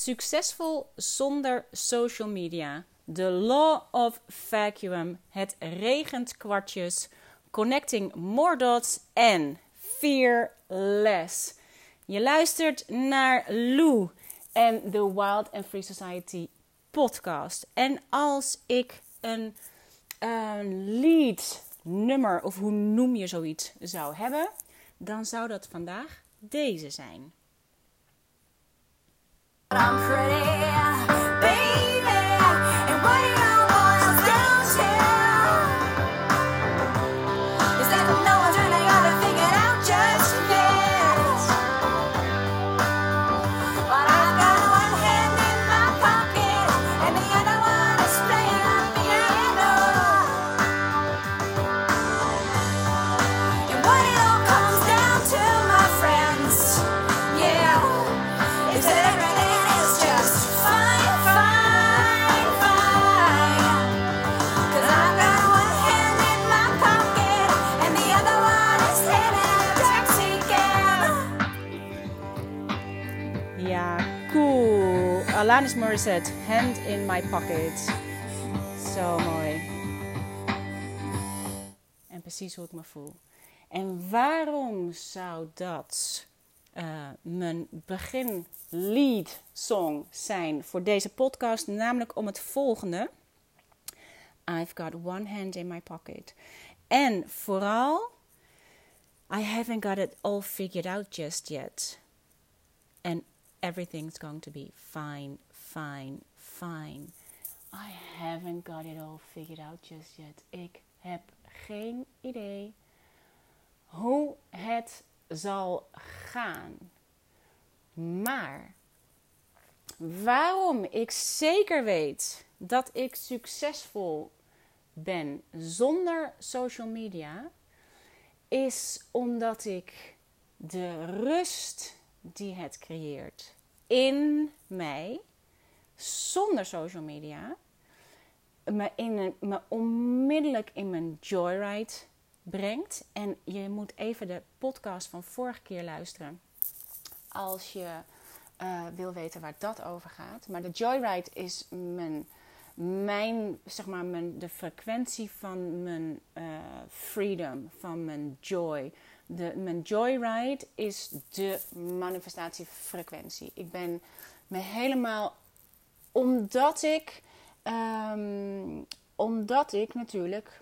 Succesvol zonder social media. The Law of Vacuum. Het regent kwartjes. Connecting more dots en fearless. Je luistert naar Lou en de Wild and Free Society podcast. En als ik een, een lead nummer, of hoe noem je zoiets, zou hebben, dan zou dat vandaag deze zijn. I'm pretty. Alanis Morissette, Hand in My Pocket. Zo mooi. En precies hoe ik me voel. En waarom zou dat uh, mijn begin lead song zijn voor deze podcast? Namelijk om het volgende. I've got one hand in my pocket. En vooral, I haven't got it all figured out just yet. And everything's going to be fine, fine, fine. I haven't got it all figured out just yet. Ik heb geen idee hoe het zal gaan. Maar waarom ik zeker weet dat ik succesvol ben zonder social media, is omdat ik de rust die het creëert in mij, zonder social media, me, in me onmiddellijk in mijn joyride brengt. En je moet even de podcast van vorige keer luisteren als je uh, wil weten waar dat over gaat. Maar de joyride is mijn, mijn zeg maar, mijn, de frequentie van mijn uh, freedom, van mijn joy de, mijn joyride is de manifestatiefrequentie. Ik ben me helemaal, omdat ik, um, omdat ik natuurlijk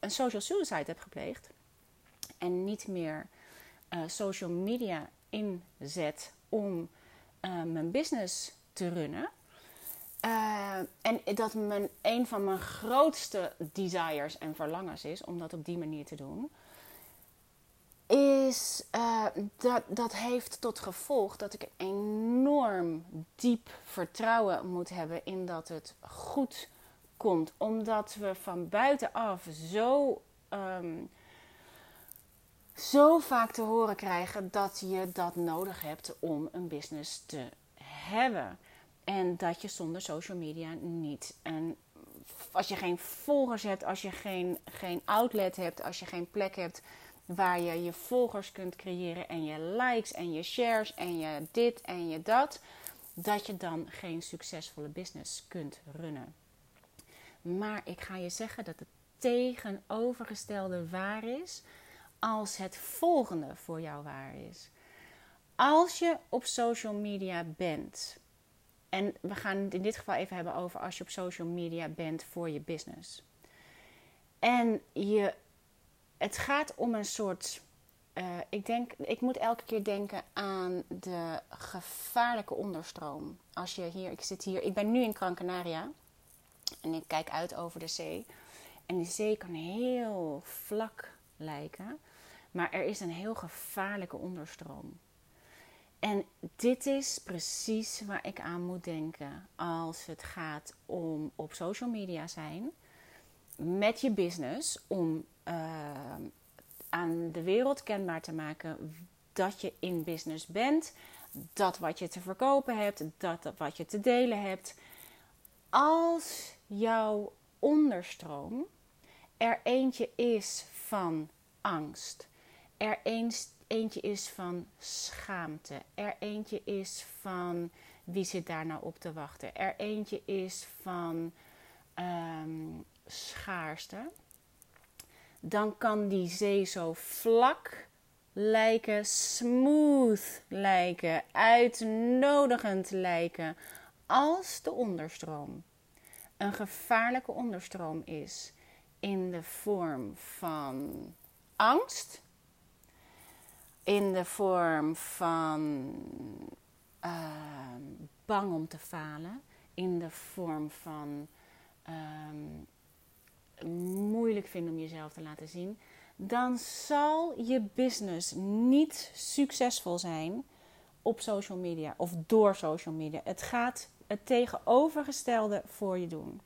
een social suicide heb gepleegd en niet meer uh, social media inzet om uh, mijn business te runnen. Uh, en dat mijn, een van mijn grootste desires en verlangens is om dat op die manier te doen is uh, dat, dat heeft tot gevolg dat ik enorm diep vertrouwen moet hebben in dat het goed komt. Omdat we van buitenaf zo, um, zo vaak te horen krijgen dat je dat nodig hebt om een business te hebben. En dat je zonder social media niet. En als je geen volgers hebt, als je geen, geen outlet hebt, als je geen plek hebt waar je je volgers kunt creëren en je likes en je shares en je dit en je dat, dat je dan geen succesvolle business kunt runnen. Maar ik ga je zeggen dat het tegenovergestelde waar is als het volgende voor jou waar is. Als je op social media bent, en we gaan het in dit geval even hebben over als je op social media bent voor je business. En je het gaat om een soort. Uh, ik denk, ik moet elke keer denken aan de gevaarlijke onderstroom. Als je hier, ik zit hier, ik ben nu in Gran en ik kijk uit over de zee. En de zee kan heel vlak lijken, maar er is een heel gevaarlijke onderstroom. En dit is precies waar ik aan moet denken als het gaat om op social media zijn met je business om uh, aan de wereld kenbaar te maken dat je in business bent, dat wat je te verkopen hebt, dat wat je te delen hebt. Als jouw onderstroom er eentje is van angst, er eentje is van schaamte, er eentje is van Wie zit daar nou op te wachten? Er eentje is van ehm, schaarste. Dan kan die zee zo vlak lijken, smooth lijken, uitnodigend lijken, als de onderstroom een gevaarlijke onderstroom is in de vorm van angst, in de vorm van ehm, bang om te falen, in de vorm van um, moeilijk vinden om jezelf te laten zien, dan zal je business niet succesvol zijn op social media of door social media. Het gaat het tegenovergestelde voor je doen.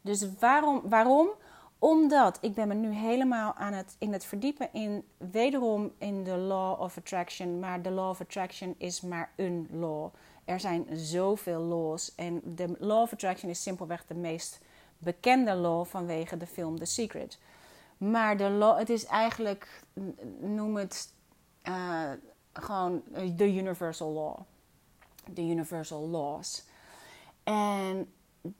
Dus waarom? waarom? Omdat ik ben me nu helemaal aan het, in het verdiepen in wederom in de law of attraction. Maar de law of attraction is maar een law. Er zijn zoveel laws. En de law of attraction is simpelweg de meest bekende law vanwege de film The Secret. Maar de law, het is eigenlijk, noem het uh, gewoon de universal law. De universal laws. En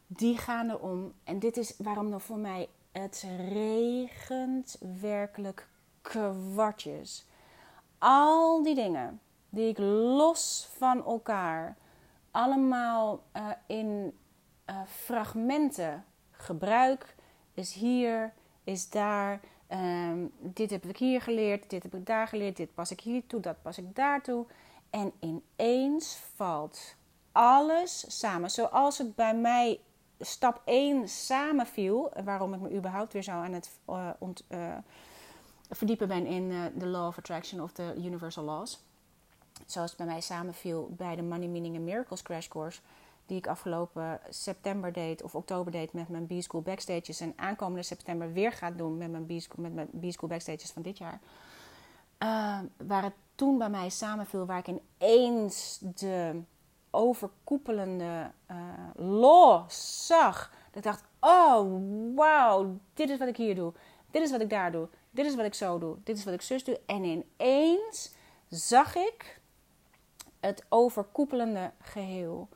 die gaan erom. En dit is waarom dan voor mij het regent werkelijk kwartjes. Al die dingen die ik los van elkaar allemaal uh, in fragmenten gebruik, is hier, is daar. Um, dit heb ik hier geleerd, dit heb ik daar geleerd, dit pas ik hier toe, dat pas ik daartoe. En ineens valt alles samen. Zoals het bij mij stap 1 samenviel, waarom ik me überhaupt weer zo aan het ont, uh, verdiepen ben in de Law of Attraction of de Universal Laws. Zoals het bij mij samenviel bij de Money Meaning and Miracles Crash Course, die ik afgelopen september deed of oktober deed met mijn B-School Backstages. En aankomende september weer ga doen met mijn B-School, met mijn Backstages van dit jaar. waar het toen bij mij samenviel, waar ik ineens de overkoepelende uh, law zag. Dat ik dacht, oh wauw, dit is wat ik hier doe. Dit is wat ik daar doe. Dit is wat ik zo doe. Dit is wat ik zus doe. En ineens zag ik het overkoepelende geheel.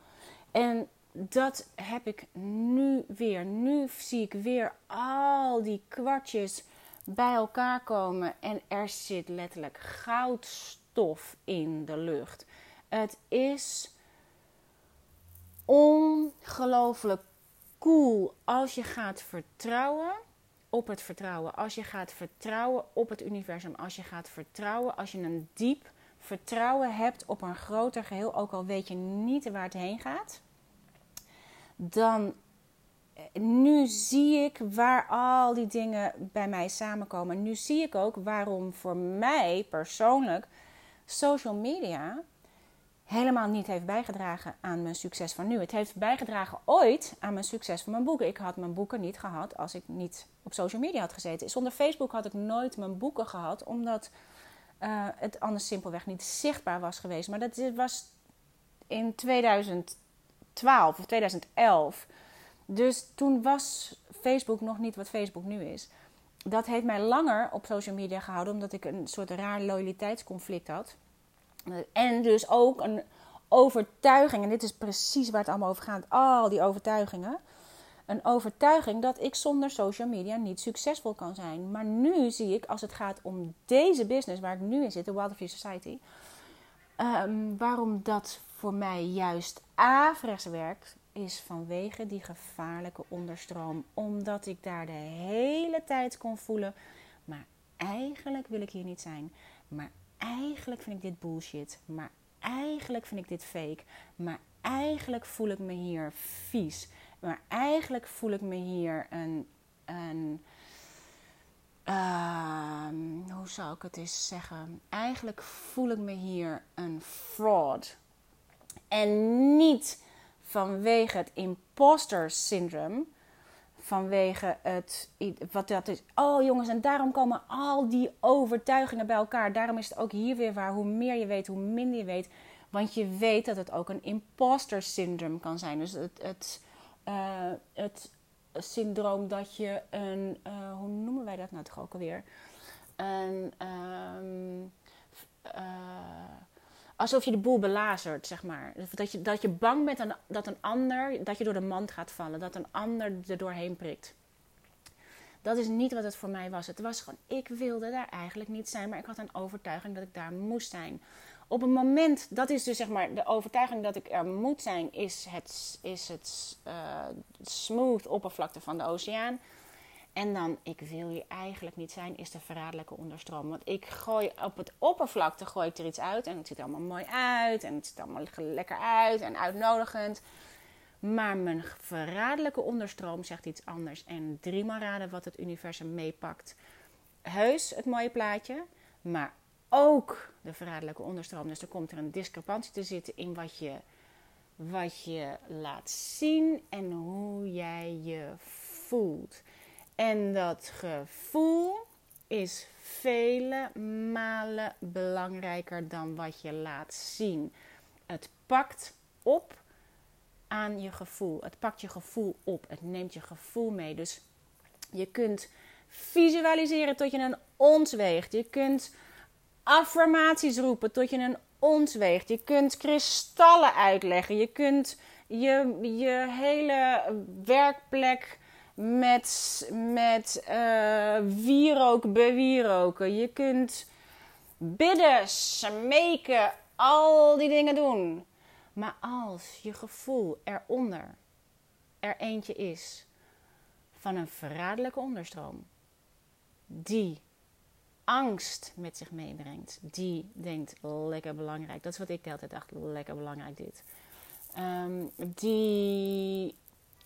En dat heb ik nu weer. Nu zie ik weer al die kwartjes bij elkaar komen. En er zit letterlijk goudstof in de lucht. Het is ongelooflijk cool als je gaat vertrouwen op het vertrouwen. Als je gaat vertrouwen op het universum. Als je gaat vertrouwen, als je een diep vertrouwen hebt op een groter geheel, ook al weet je niet waar het heen gaat, dan eh, nu zie ik waar al die dingen bij mij samenkomen. Nu zie ik ook waarom voor mij persoonlijk social media helemaal niet heeft bijgedragen aan mijn succes van nu. Het heeft bijgedragen ooit aan mijn succes van mijn boeken. Ik had mijn boeken niet gehad als ik niet op social media had gezeten. Zonder Facebook had ik nooit mijn boeken gehad, omdat uh, het anders simpelweg niet zichtbaar was geweest. Maar dat was in 2012 of 2011. Dus toen was Facebook nog niet wat Facebook nu is. Dat heeft mij langer op social media gehouden, omdat ik een soort raar loyaliteitsconflict had. En dus ook een overtuiging, en dit is precies waar het allemaal over gaat, al die overtuigingen. Een overtuiging dat ik zonder social media niet succesvol kan zijn. Maar nu zie ik, als het gaat om deze business waar ik nu in zit, de Wild Society, um, waarom dat voor mij juist averechts werkt, is vanwege die gevaarlijke onderstroom. Omdat ik daar de hele tijd kon voelen, maar eigenlijk wil ik hier niet zijn. Maar eigenlijk vind ik dit bullshit. Maar eigenlijk vind ik dit fake. Maar eigenlijk voel ik me hier vies. Maar eigenlijk voel ik me hier een. een uh, hoe zou ik het eens zeggen? Eigenlijk voel ik me hier een fraud. En niet vanwege het imposter syndrome vanwege het, wat dat is. Oh jongens, en daarom komen al die overtuigingen bij elkaar. Daarom is het ook hier weer waar, hoe meer je weet, hoe minder je weet. Want je weet dat het ook een imposter syndroom kan zijn. Dus het, het, uh, het syndroom dat je een, uh, hoe noemen wij dat nou toch ook alweer? Een, um, uh, alsof je de boel belazert, zeg maar. Dat je, dat je bang bent aan, dat een ander, dat je door de mand gaat vallen, dat een ander er doorheen prikt. Dat is niet wat het voor mij was. Het was gewoon, ik wilde daar eigenlijk niet zijn, maar ik had een overtuiging dat ik daar moest zijn. Op een moment, dat is dus zeg maar de overtuiging dat ik er moet zijn, is het, is het uh, smooth oppervlakte van de oceaan. En dan, ik wil hier eigenlijk niet zijn, is de verraderlijke onderstroom. Want ik gooi op het oppervlakte gooi ik er iets uit en het ziet allemaal mooi uit en het ziet allemaal lekker uit en uitnodigend. Maar mijn verraderlijke onderstroom zegt iets anders. En driemaal raden wat het universum meepakt. Heus het mooie plaatje, maar ook de verraderlijke onderstroom. Dus er komt er een discrepantie te zitten in wat je, wat je laat zien en hoe jij je voelt. En dat gevoel is vele malen belangrijker dan wat je laat zien. Het pakt op aan je gevoel. Het pakt je gevoel op. Het neemt je gevoel mee. Dus je kunt visualiseren tot je een ons weegt. Je kunt affirmaties roepen tot je een ons weegt. Je kunt kristallen uitleggen. Je kunt je, je hele werkplek met, met uh, wierook bewieroken. Je kunt bidden, smeken, al die dingen doen. Maar als je gevoel eronder er eentje is van een verraderlijke onderstroom, die angst met zich meebrengt, die denkt lekker belangrijk. Dat is wat ik de hele tijd dacht, lekker belangrijk dit. Um, die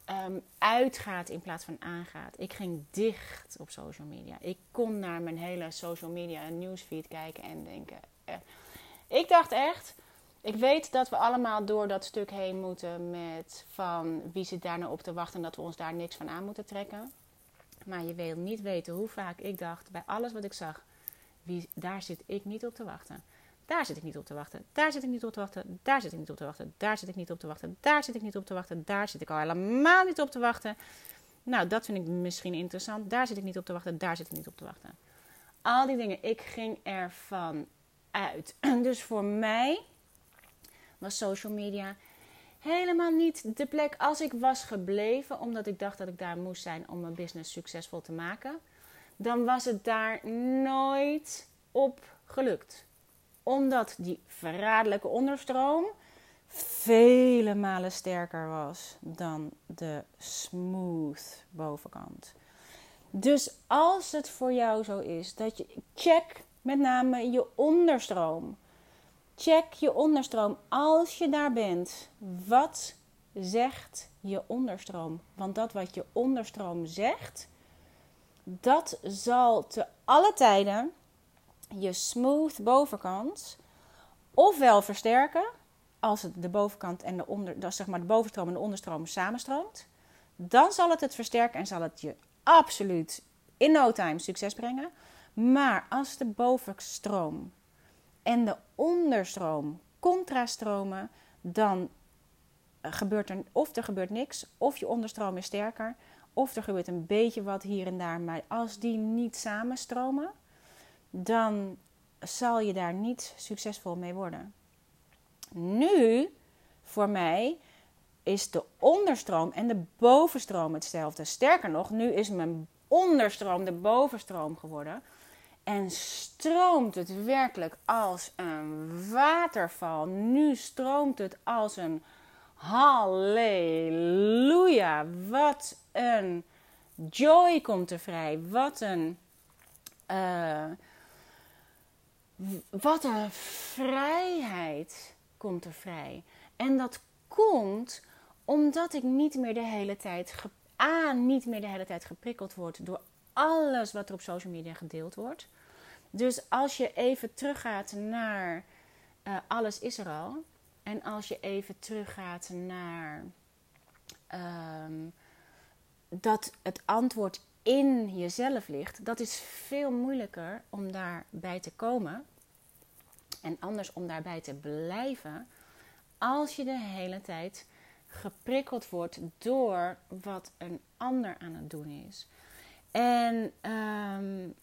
um, uitgaat in plaats van aangaat. Ik ging dicht op social media. Ik kon naar mijn hele social media en newsfeed kijken en denken. Eh. Ik dacht echt, ik weet dat we allemaal door dat stuk heen moeten met van wie zit daar nou op te wachten en dat we ons daar niks van aan moeten trekken. Maar je wil niet weten hoe vaak ik dacht bij alles wat ik zag, wie, daar zit ik niet op te wachten. Daar zit ik niet op te wachten. Daar zit ik niet op te wachten. Daar zit ik niet op te wachten. Daar zit ik niet op te wachten. Daar zit ik niet op te wachten. Daar zit ik al helemaal niet op te wachten. Nou, dat vind ik misschien interessant. Daar zit ik niet op te wachten. Daar zit ik niet op te wachten. Al die dingen. Ik ging ervan uit. Dus voor mij was social media helemaal niet de plek als ik was gebleven, omdat ik dacht dat ik daar moest zijn om mijn business succesvol te maken. Dan was het daar nooit op gelukt omdat die verraderlijke onderstroom vele malen sterker was dan de smooth bovenkant. Dus als het voor jou zo is dat je check met name je onderstroom. Check je onderstroom als je daar bent. Wat zegt je onderstroom? Want dat wat je onderstroom zegt, dat zal te alle tijden je smooth bovenkant ofwel versterken als het de bovenkant en de onder, dat zeg maar de bovenstroom en de onderstroom samenstroomt, dan zal het het versterken en zal het je absoluut in no time succes brengen. Maar als de bovenstroom en de onderstroom contrastromen, dan gebeurt er of er gebeurt niks, of je onderstroom is sterker, of er gebeurt een beetje wat hier en daar. Maar als die niet samenstromen, dan zal je daar niet succesvol mee worden. Nu, voor mij, is de onderstroom en de bovenstroom hetzelfde. Sterker nog, nu is mijn onderstroom de bovenstroom geworden. En stroomt het werkelijk als een waterval. Nu stroomt het als een halleluja. Wat een joy komt er vrij. Wat een. Uh, wat een vrijheid komt er vrij. En dat komt omdat ik niet meer de hele tijd, A, niet meer de hele tijd geprikkeld word door alles wat er op social media gedeeld wordt. Dus als je even teruggaat naar uh, alles is er al. En als je even teruggaat naar um, dat het antwoord in jezelf ligt, dat is veel moeilijker om daarbij te komen. En anders om daarbij te blijven. Als je de hele tijd geprikkeld wordt door wat een ander aan het doen is. En um,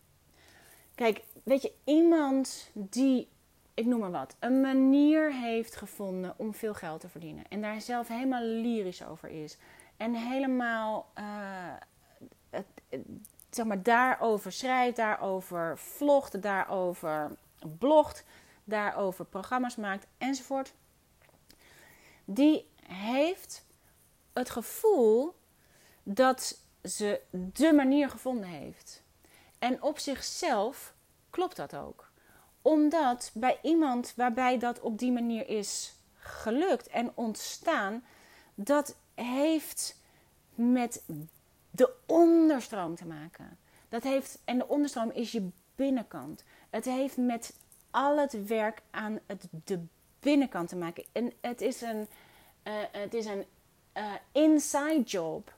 kijk, weet je, iemand die ik noem maar wat, een manier heeft gevonden om veel geld te verdienen. En daar zelf helemaal lyrisch over is. En helemaal uh, het, zeg maar, daarover schrijft, daarover vlogt, daarover blogt, daarover programma's maakt enzovoort. Die heeft het gevoel dat ze de manier gevonden heeft. En op zichzelf klopt dat ook. Omdat bij iemand waarbij dat op die manier is gelukt en ontstaan, dat heeft met de onderstroom te maken. Dat heeft, en de onderstroom is je binnenkant. Het heeft met al het werk aan het, de binnenkant te maken. En het is een, uh, het is een uh, inside job.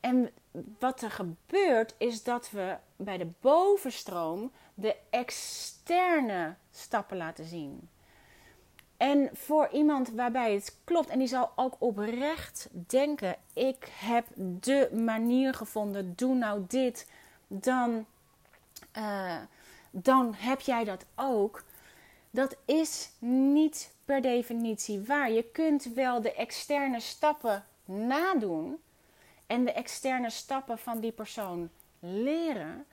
En wat er gebeurt is dat we bij de bovenstroom de externe stappen laten zien. En voor iemand waarbij het klopt en die zal ook oprecht denken: ik heb de manier gevonden, doe nou dit, dan, uh, dan heb jij dat ook. Dat is niet per definitie waar. Je kunt wel de externe stappen nadoen en de externe stappen van die persoon leren.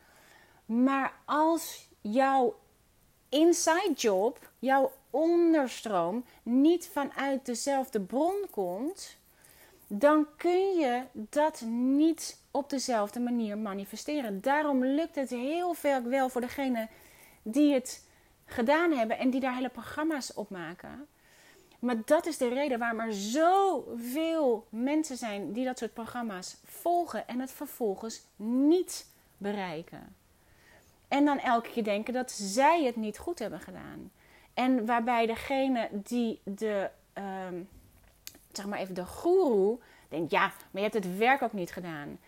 Maar als jouw inside job, jouw onderstroom, niet vanuit dezelfde bron komt, dan kun je dat niet op dezelfde manier manifesteren. Daarom lukt het heel veel wel voor degene die het gedaan hebben en die daar hele programma's op maken. Maar dat is de reden waarom er zoveel mensen zijn die dat soort programma's volgen en het vervolgens niet bereiken. En dan elke keer denken dat zij het niet goed hebben gedaan. En waarbij degene die de, um, zeg maar even de goeroe, denkt: ja, maar je hebt het werk ook niet gedaan.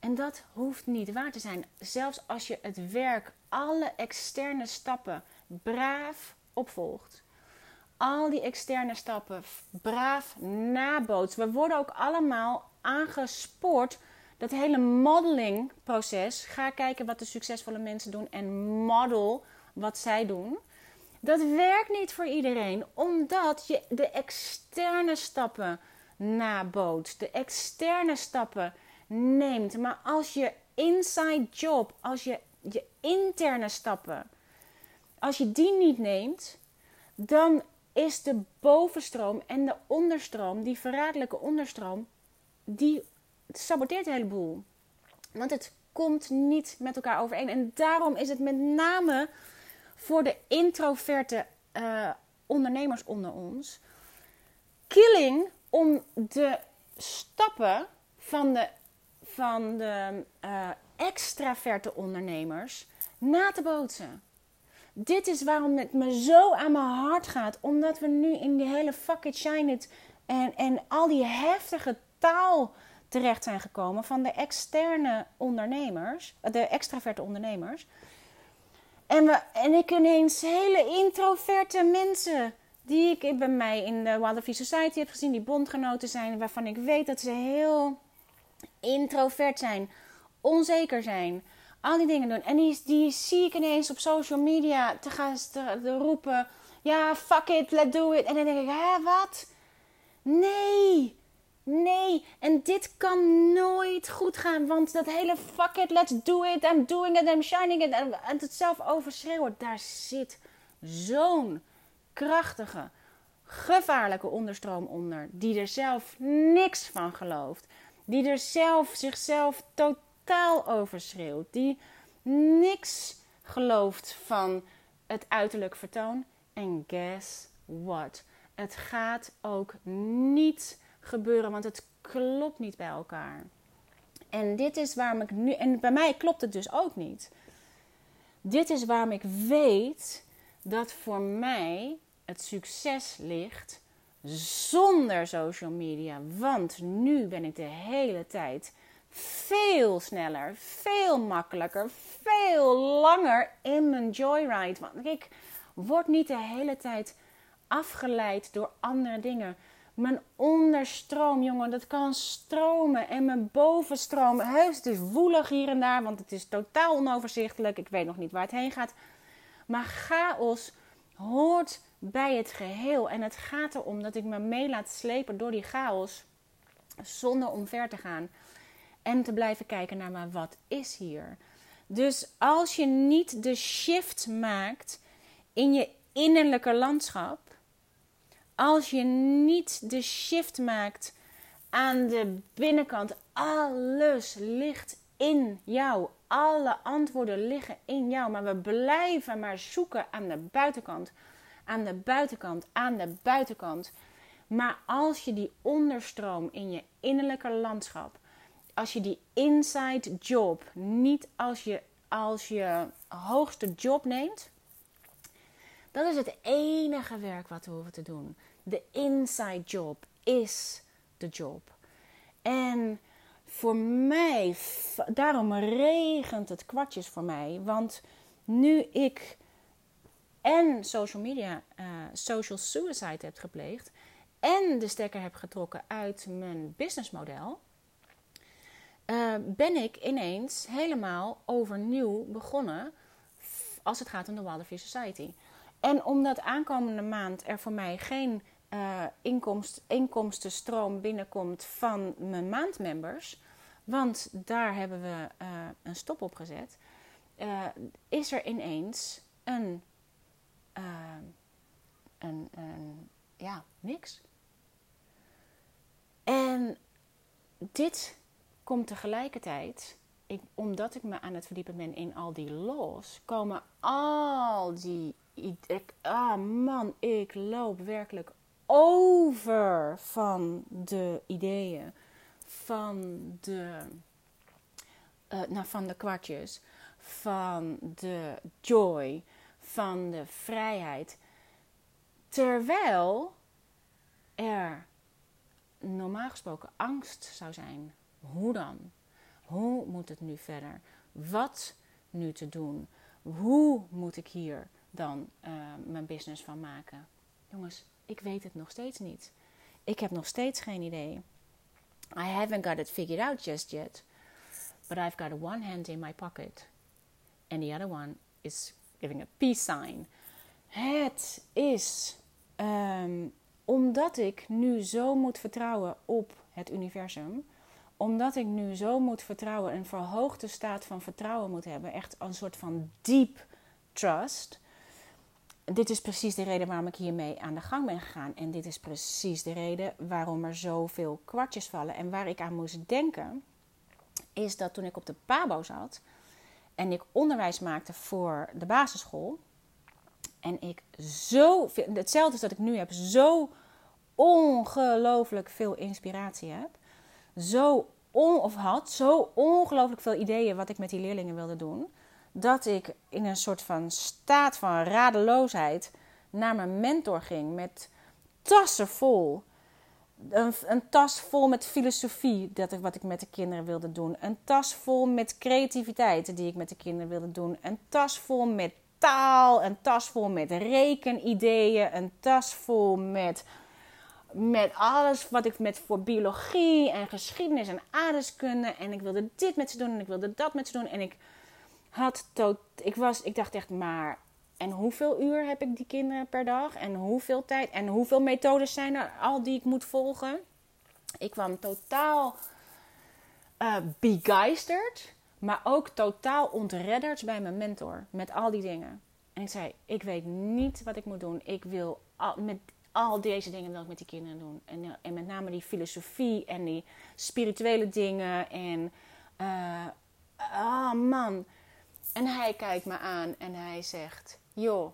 En dat hoeft niet waar te zijn. Zelfs als je het werk, alle externe stappen braaf opvolgt. Al die externe stappen braaf nabootst. We worden ook allemaal aangespoord. Dat hele modelingproces. Ga kijken wat de succesvolle mensen doen en model wat zij doen. Dat werkt niet voor iedereen, omdat je de externe stappen nabootst, de externe stappen neemt. Maar als je inside job, als je je interne stappen, als je die niet neemt, dan is de bovenstroom en de onderstroom, die verraderlijke onderstroom, die saboteert een heleboel. Want het komt niet met elkaar overeen. En daarom is het met name voor de introverte uh, ondernemers onder ons killing om de stappen van de, van de uh, extraverte ondernemers na te bootsen. Dit is waarom het me zo aan mijn hart gaat. Omdat we nu in die hele fuck it, shine it en, en al die heftige taal terecht zijn gekomen van de externe ondernemers, de extraverte ondernemers. En, we, en ik ineens hele introverte mensen die ik bij mij in de Wildlife Society heb gezien, die bondgenoten zijn, waarvan ik weet dat ze heel introvert zijn, onzeker zijn, al die dingen doen. En die, zie ik ineens op social media te gaan te, roepen: ja, fuck it, let's do it. En dan denk ik: hè, wat? Nee, Nee, en dit kan nooit goed gaan. Want dat hele fuck it, let's do it, I'm doing it, I'm shining it. En het zelf overschreeuwen, daar zit zo'n krachtige, gevaarlijke onderstroom onder. Die er zelf niks van gelooft. Die er zelf zichzelf totaal overschreeuwt. Die niks gelooft van het uiterlijk vertoon. En guess what? Het gaat ook niet gebeuren, want het klopt niet bij elkaar. En dit is waarom ik nu, en bij mij klopt het dus ook niet. Dit is waarom ik weet dat voor mij het succes ligt zonder social media. Want nu ben ik de hele tijd veel sneller, veel makkelijker, veel langer in mijn joyride. Want ik word niet de hele tijd afgeleid door andere dingen. Mijn onderstroom, jongen, dat kan stromen. En mijn bovenstroom, heus, het is woelig hier en daar, want het is totaal onoverzichtelijk. Ik weet nog niet waar het heen gaat. Maar chaos hoort bij het geheel. En het gaat erom dat ik me mee laat slepen door die chaos. Zonder omver te gaan. En te blijven kijken naar maar wat is hier. Dus als je niet de shift maakt in je innerlijke landschap. Als je niet de shift maakt aan de binnenkant. Alles ligt in jou. Alle antwoorden liggen in jou. Maar we blijven maar zoeken aan de buitenkant. Aan de buitenkant. Aan de buitenkant. Maar als je die onderstroom in je innerlijke landschap. Als je die inside job niet als je, als je hoogste job neemt. Dat is het enige werk wat we hoeven te doen. De inside job is de job. En voor mij, daarom regent het kwartjes voor mij. Want nu ik en social media, uh, social suicide heb gepleegd. En de stekker heb getrokken uit mijn businessmodel. Uh, ben ik ineens helemaal overnieuw begonnen als het gaat om de Wilder Society. En omdat aankomende maand er voor mij geen uh, inkomst, inkomstenstroom binnenkomt van mijn maandmembers, want daar hebben we uh, een stop op gezet, uh, is er ineens een, een, ja, niks. En dit komt tegelijkertijd, ik, omdat ik me aan het verdiepen ben in al die laws, komen al die. Ah man, ik loop werkelijk over van de ideeën, van de, uh, van de kwartjes, van de joy, van de vrijheid. Terwijl er normaal gesproken angst zou zijn. Hoe dan? Hoe moet het nu verder? Wat nu te doen? Hoe moet ik hier dan uh, mijn business van maken? Jongens, ik weet het nog steeds niet. Ik heb nog steeds geen idee. I haven't got it figured out just yet. But I've got one hand in my pocket. And the other one is giving a peace sign. Het is um, omdat ik nu zo moet vertrouwen op het universum. Omdat ik nu zo moet vertrouwen, een verhoogde staat van vertrouwen moet hebben. Echt een soort van deep trust dit is precies de reden waarom ik hiermee aan de gang ben gegaan. En dit is precies de reden waarom er zoveel kwartjes vallen. En waar ik aan moest denken, is dat toen ik op de PABO zat en ik onderwijs maakte voor de basisschool. En ik zo, hetzelfde is dat ik nu heb, zo ongelooflijk veel inspiratie heb. Zo on, of had, zo ongelooflijk veel ideeën wat ik met die leerlingen wilde doen dat ik in een soort van staat van radeloosheid naar mijn mentor ging met tassen vol. Een, een, tas vol met filosofie, dat ik, wat ik met de kinderen wilde doen. Een tas vol met creativiteit, die ik met de kinderen wilde doen. Een tas vol met taal, een tas vol met rekenideeën, een tas vol met, met alles wat ik met voor biologie en geschiedenis en aardeskunde. En ik wilde dit met ze doen en ik wilde dat met ze doen. En ik had tot, ik, was, ik dacht echt, maar en hoeveel uur heb ik die kinderen per dag? En hoeveel tijd? En hoeveel methodes zijn er al die ik moet volgen? Ik kwam totaal uh, begeisterd, maar ook totaal ontredderd bij mijn mentor met al die dingen. En ik zei: Ik weet niet wat ik moet doen. Ik wil al, met al deze dingen wil ik met die kinderen doen. En, eh, en met name die filosofie en die spirituele dingen. En uh, oh man, en hij kijkt me aan en hij zegt: Joh,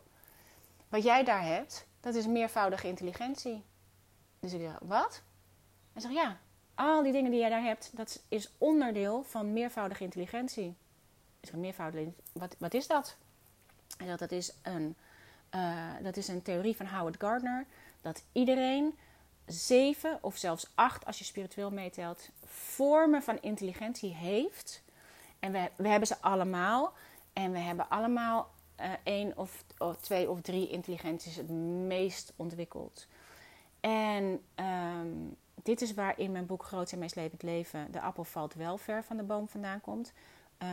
wat jij daar hebt, dat is meervoudige intelligentie. Dus ik zeg: Wat? Hij zegt: Ja, al die dingen die jij daar hebt, dat is onderdeel van meervoudige intelligentie. Ik zeg: Meervoudige, wat, wat is dat? Hij zegt: Dat is een. Uh, dat is een theorie van Howard Gardner. Dat iedereen zeven of zelfs acht, als je spiritueel meetelt, vormen van intelligentie heeft. En we, we hebben ze allemaal. En we hebben allemaal uh, één of, of, twee of drie intelligenties het meest ontwikkeld. En um, dit is waar in mijn boek Groot en Meeslepend Leven de appel valt wel ver van de boom vandaan komt.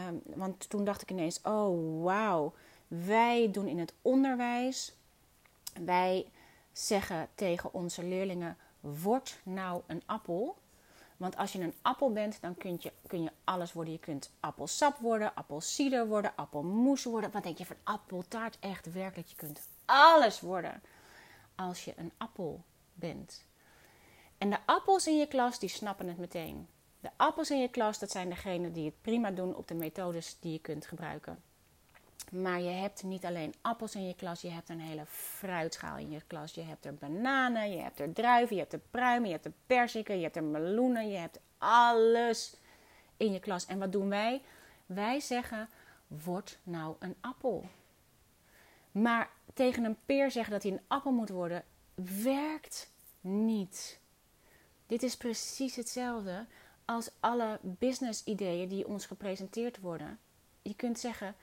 Um, want toen dacht ik ineens, oh wauw, wij doen in het onderwijs Wij zeggen tegen onze leerlingen: word nou een appel. Want als je een appel bent, dan kun je, kun je alles worden. Je kunt appelsap worden, appelsieder worden, appelmoes worden. Wat denk je van appeltaart? Echt werkelijk, je kunt alles worden als je een appel bent. En de appels in je klas, die snappen het meteen. De appels in je klas, dat zijn degenen die het prima doen op de methodes die je kunt gebruiken. Maar je hebt niet alleen appels in je klas, je hebt een hele fruitschaal in je klas. Je hebt er bananen, je hebt er druiven, je hebt er pruimen, je hebt er perziken, je hebt er meloenen, je hebt alles in je klas. En wat doen wij? Wij zeggen: word nou een appel. Maar tegen een peer zeggen dat hij een appel moet worden, werkt niet. Dit is precies hetzelfde als alle business ideeën die ons gepresenteerd worden. Je kunt zeggen,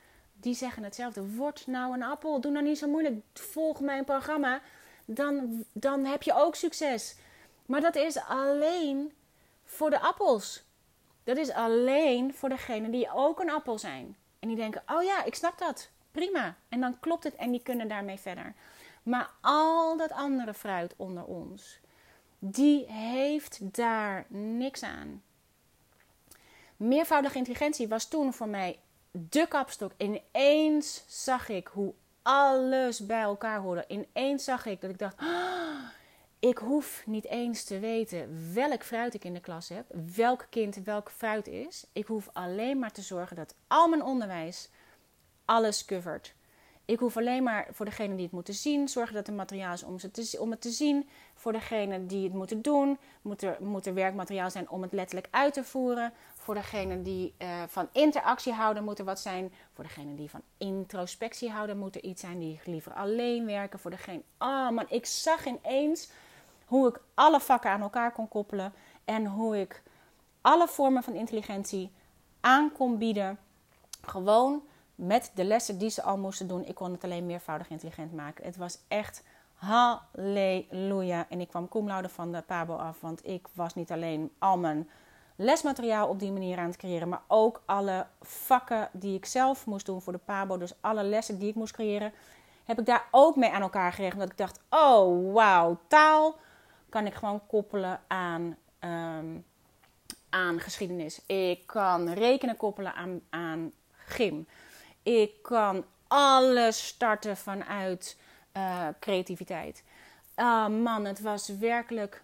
die zeggen hetzelfde. Word nou een appel. Doe nou niet zo moeilijk. Volg mijn programma. Dan, dan heb je ook succes. Maar dat is alleen voor de appels. Dat is alleen voor degenen die ook een appel zijn. En die denken: oh ja, ik snap dat. Prima. En dan klopt het en die kunnen daarmee verder. Maar al dat andere fruit onder ons, die heeft daar niks aan. Meervoudige intelligentie was toen voor mij de kapstok. Ineens zag ik hoe alles bij elkaar hoorde. Ineens zag ik dat ik dacht: oh, ik hoef niet eens te weten welk fruit ik in de klas heb, welk kind welk fruit is. Ik hoef alleen maar te zorgen dat al mijn onderwijs alles covert. Ik hoef alleen maar voor degene die het moeten zien, zorgen dat er materiaal is om, ze om het te zien. Voor degene die het moeten doen, moet er, moet er werkmateriaal zijn om het letterlijk uit te voeren. Voor degene die uh, van interactie houden, moet er wat zijn. Voor degene die van introspectie houden, moet er iets zijn. Die liever alleen werken. Voor degene. Oh man, ik zag ineens hoe ik alle vakken aan elkaar kon koppelen. En hoe ik alle vormen van intelligentie aan kon bieden. Gewoon met de lessen die ze al moesten doen. Ik kon het alleen meervoudig intelligent maken. Het was echt halleluja. En ik kwam cum van de Pabo af. Want ik was niet alleen al mijn lesmateriaal op die manier aan het creëren. Maar ook alle vakken die ik zelf moest doen voor de Pabo. Dus alle lessen die ik moest creëren. Heb ik daar ook mee aan elkaar geregeld. Dat ik dacht, oh wauw, taal kan ik gewoon koppelen aan, ehm, aan geschiedenis. Ik kan rekenen koppelen aan, aan gym. Ik kan alles starten vanuit uh, creativiteit. Uh, man, het was werkelijk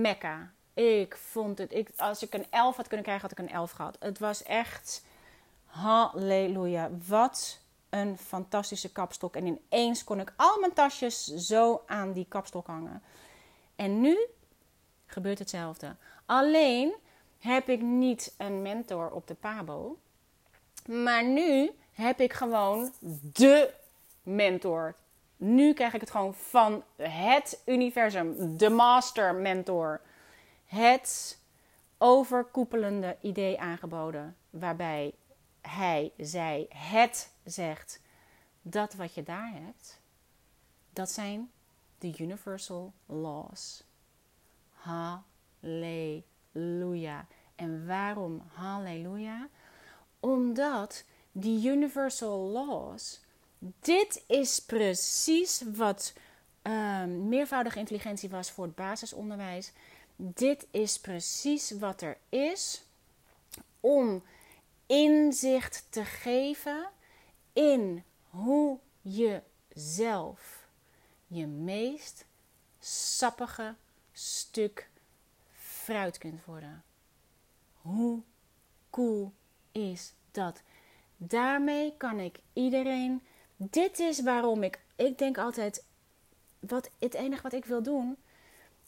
mekka. Ik vond het, ik, als ik een 11 had kunnen krijgen, had ik een 11 gehad. Het was echt, halleluja. Wat een fantastische kapstok. En ineens kon ik al mijn tasjes zo aan die kapstok hangen. En nu gebeurt hetzelfde. Alleen heb ik niet een mentor op de Pabo. Maar nu heb ik gewoon de mentor. Nu krijg ik het gewoon van het universum, de master mentor. Het overkoepelende idee aangeboden, waarbij hij, zij, het zegt: dat wat je daar hebt, dat zijn de universal laws. Halleluja. En waarom halleluja? Omdat die universal laws, dit is precies wat um, meervoudige intelligentie was voor het basisonderwijs. Dit is precies wat er is om inzicht te geven in hoe je zelf je meest sappige stuk fruit kunt worden. Hoe cool is dat? Daarmee kan ik iedereen. Dit is waarom ik. Ik denk altijd. Wat, het enige wat ik wil doen.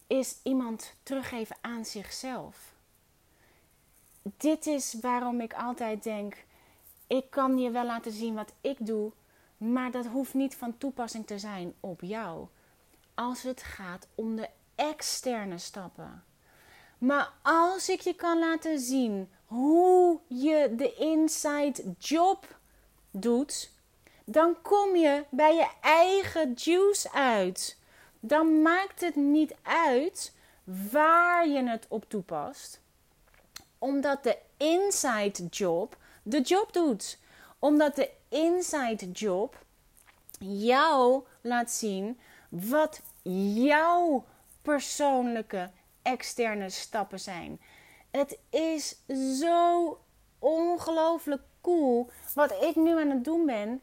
Is iemand teruggeven aan zichzelf. Dit is waarom ik altijd denk. Ik kan je wel laten zien wat ik doe. Maar dat hoeft niet van toepassing te zijn op jou. Als het gaat om de externe stappen. Maar als ik je kan laten zien hoe je de inside job doet, dan kom je bij je eigen juice uit. Dan maakt het niet uit waar je het op toepast, omdat de inside job de job doet. Omdat de inside job jou laat zien wat jouw persoonlijke externe stappen zijn. Het is zo ongelooflijk cool. Wat ik nu aan het doen ben,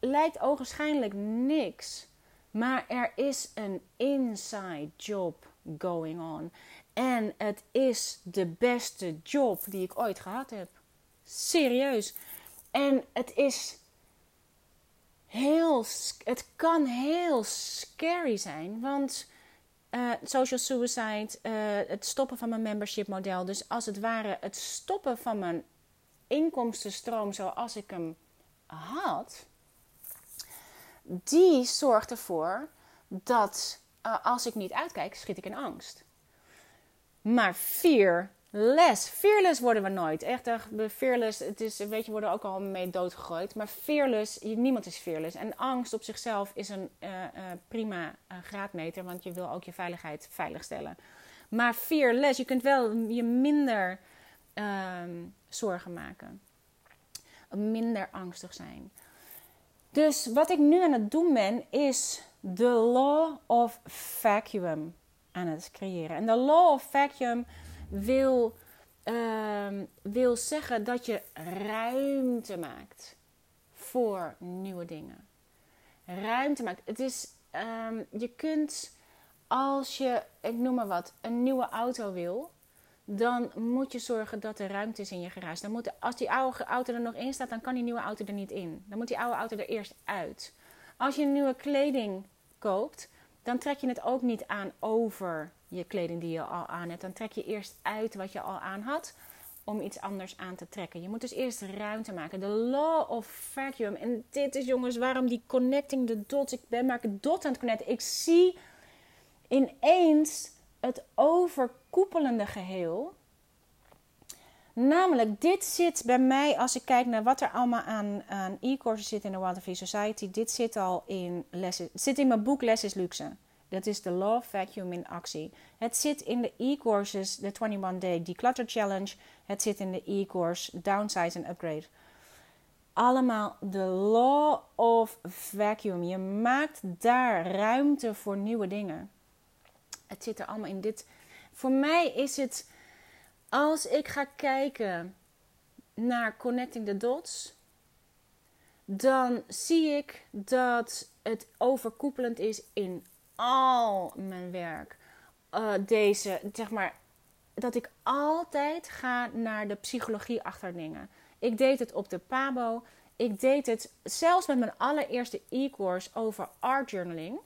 lijkt ogenschijnlijk niks. Maar er is een inside job going on. En het is de beste job die ik ooit gehad heb. Serieus. En het is heel. Het kan heel scary zijn. Want uh, social suicide, uh, het stoppen van mijn membership model. Dus als het ware het stoppen van mijn inkomstenstroom zoals ik hem had. Die zorgt ervoor dat uh, als ik niet uitkijk, schiet ik in angst. Maar fearless, fearless worden we nooit. Echt, fearless, het is, weet je, worden ook al mee doodgegooid. Maar fearless, niemand is fearless. En angst op zichzelf is een uh, uh, prima graadmeter, want je wil ook je veiligheid veiligstellen. Maar fearless, je kunt wel je minder ehm, zorgen maken. Minder angstig zijn. Dus wat ik nu aan het doen ben, is de law of vacuum aan het creëren. En de law of vacuum wil, uh, wil zeggen dat je ruimte maakt voor nieuwe dingen. Ruimte maakt. Het is, um, je kunt als je, ik noem maar wat, een nieuwe auto wil, dan moet je zorgen dat er ruimte is in je garage. Dan moet, als die oude auto er nog in staat, dan kan die nieuwe auto er niet in. Dan moet die oude auto er eerst uit. Als je nieuwe kleding koopt, dan trek je het ook niet aan over je kleding die je al aan hebt. Dan trek je eerst uit wat je al aan had om iets anders aan te trekken. Je moet dus eerst ruimte maken. De law of vacuum. En dit is jongens waarom die connecting the dots. Ik ben maar dot aan het connecten. Ik zie ineens het overkoepelende geheel. Namelijk, dit zit bij mij, als ik kijk naar wat er allemaal aan, e-courses zit in de Water Free Society. Dit zit al in, lessen, zit in mijn boek Les is Luxe. Dat is de Law Vacuum in actie. Het zit in de e-courses, de 21 Day Declutter Challenge. Het zit in de e-course Downsize and Upgrade. Allemaal de Law of Vacuum. Je maakt daar ruimte voor nieuwe dingen. Het zit er allemaal in dit. Voor mij is het, als ik ga kijken naar Connecting the Dots, dan zie ik dat het overkoepelend is in al mijn werk. Uh, deze, zeg maar, dat ik altijd ga naar de psychologie achter dingen. Ik deed het op de Pabo. Ik deed het zelfs met mijn allereerste e-course over art journaling.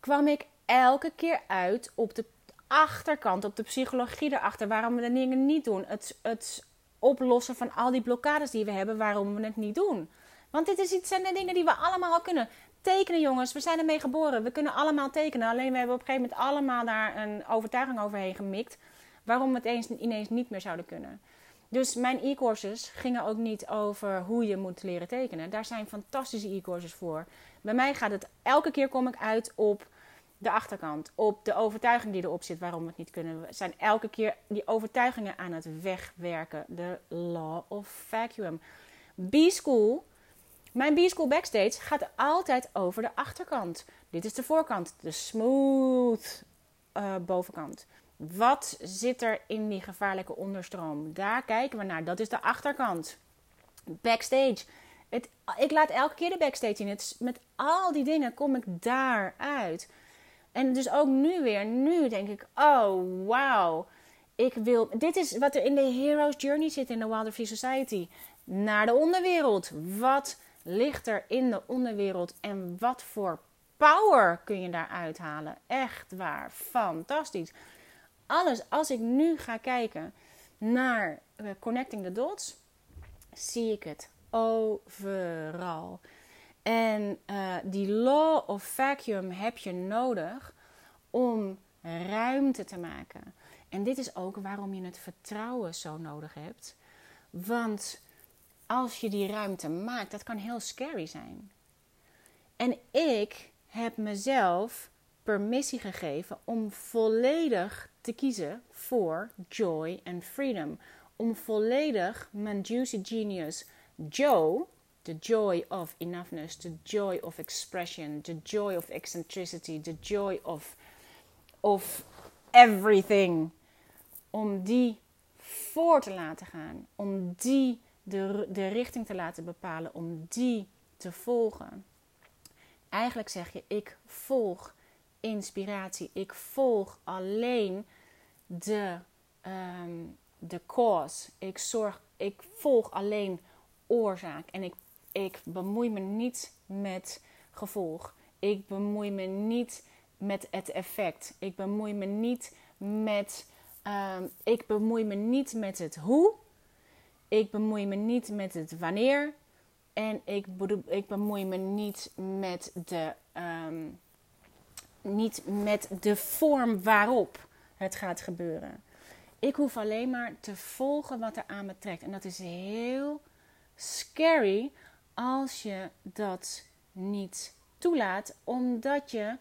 Kwam ik elke keer uit op de achterkant, op de psychologie erachter, waarom we de dingen niet doen. Het, het oplossen van al die blokkades die we hebben, waarom we het niet doen. Want dit is iets, zijn de dingen die we allemaal al kunnen. Tekenen, jongens, we zijn ermee geboren. We kunnen allemaal tekenen. Alleen we hebben op een gegeven moment allemaal daar een overtuiging overheen gemikt. Waarom we het eens, ineens niet meer zouden kunnen. Dus mijn e-courses gingen ook niet over hoe je moet leren tekenen. Daar zijn fantastische e-courses voor. Bij mij gaat het elke keer kom ik uit op de achterkant, op de overtuiging die erop zit waarom we het niet kunnen. We zijn elke keer die overtuigingen aan het wegwerken. De law of vacuum. B-School, mijn B-School backstage gaat altijd over de achterkant. Dit is de voorkant, de smooth uh, bovenkant. Wat zit er in die gevaarlijke onderstroom? Daar kijken we naar. Dat is de achterkant. Backstage. Ik laat elke keer de backstage in. Het, met al die dingen kom ik daaruit. En dus ook nu weer, nu denk ik, oh wauw. Ik wil, dit is wat er in de Hero's Journey zit in de Wilder Free Society. Naar de onderwereld. Wat ligt er in de onderwereld en wat voor power kun je daar uithalen? Echt waar, fantastisch. Alles, als ik nu ga kijken naar uh, Connecting the Dots, zie ik het overal. En uh, die law of vacuum heb je nodig om ruimte te maken. En dit is ook waarom je het vertrouwen zo nodig hebt. Want als je die ruimte maakt, dat kan heel scary zijn. En ik heb mezelf permissie gegeven om volledig te kiezen voor joy en freedom. Om volledig mijn juicy genius Joe The joy of enoughness, the joy of expression, the joy of eccentricity, the joy of, of everything. Om die voor te laten gaan, om die de, de richting te laten bepalen, om die te volgen. Eigenlijk zeg je, ik volg inspiratie. Ik volg alleen de, um, de cause. Ik, zorg, ik volg alleen oorzaak. En ik, ik bemoei me niet met gevolg. Ik bemoei me niet met het effect. Ik bemoei me niet met. Um, ik bemoei me niet met het hoe. Ik bemoei me niet met het wanneer. En ik, ik bemoei me niet met de, um, niet met de vorm waarop het gaat gebeuren. Ik hoef alleen maar te volgen wat er aan me trekt. En dat is heel scary als je dat niet toelaat, omdat je,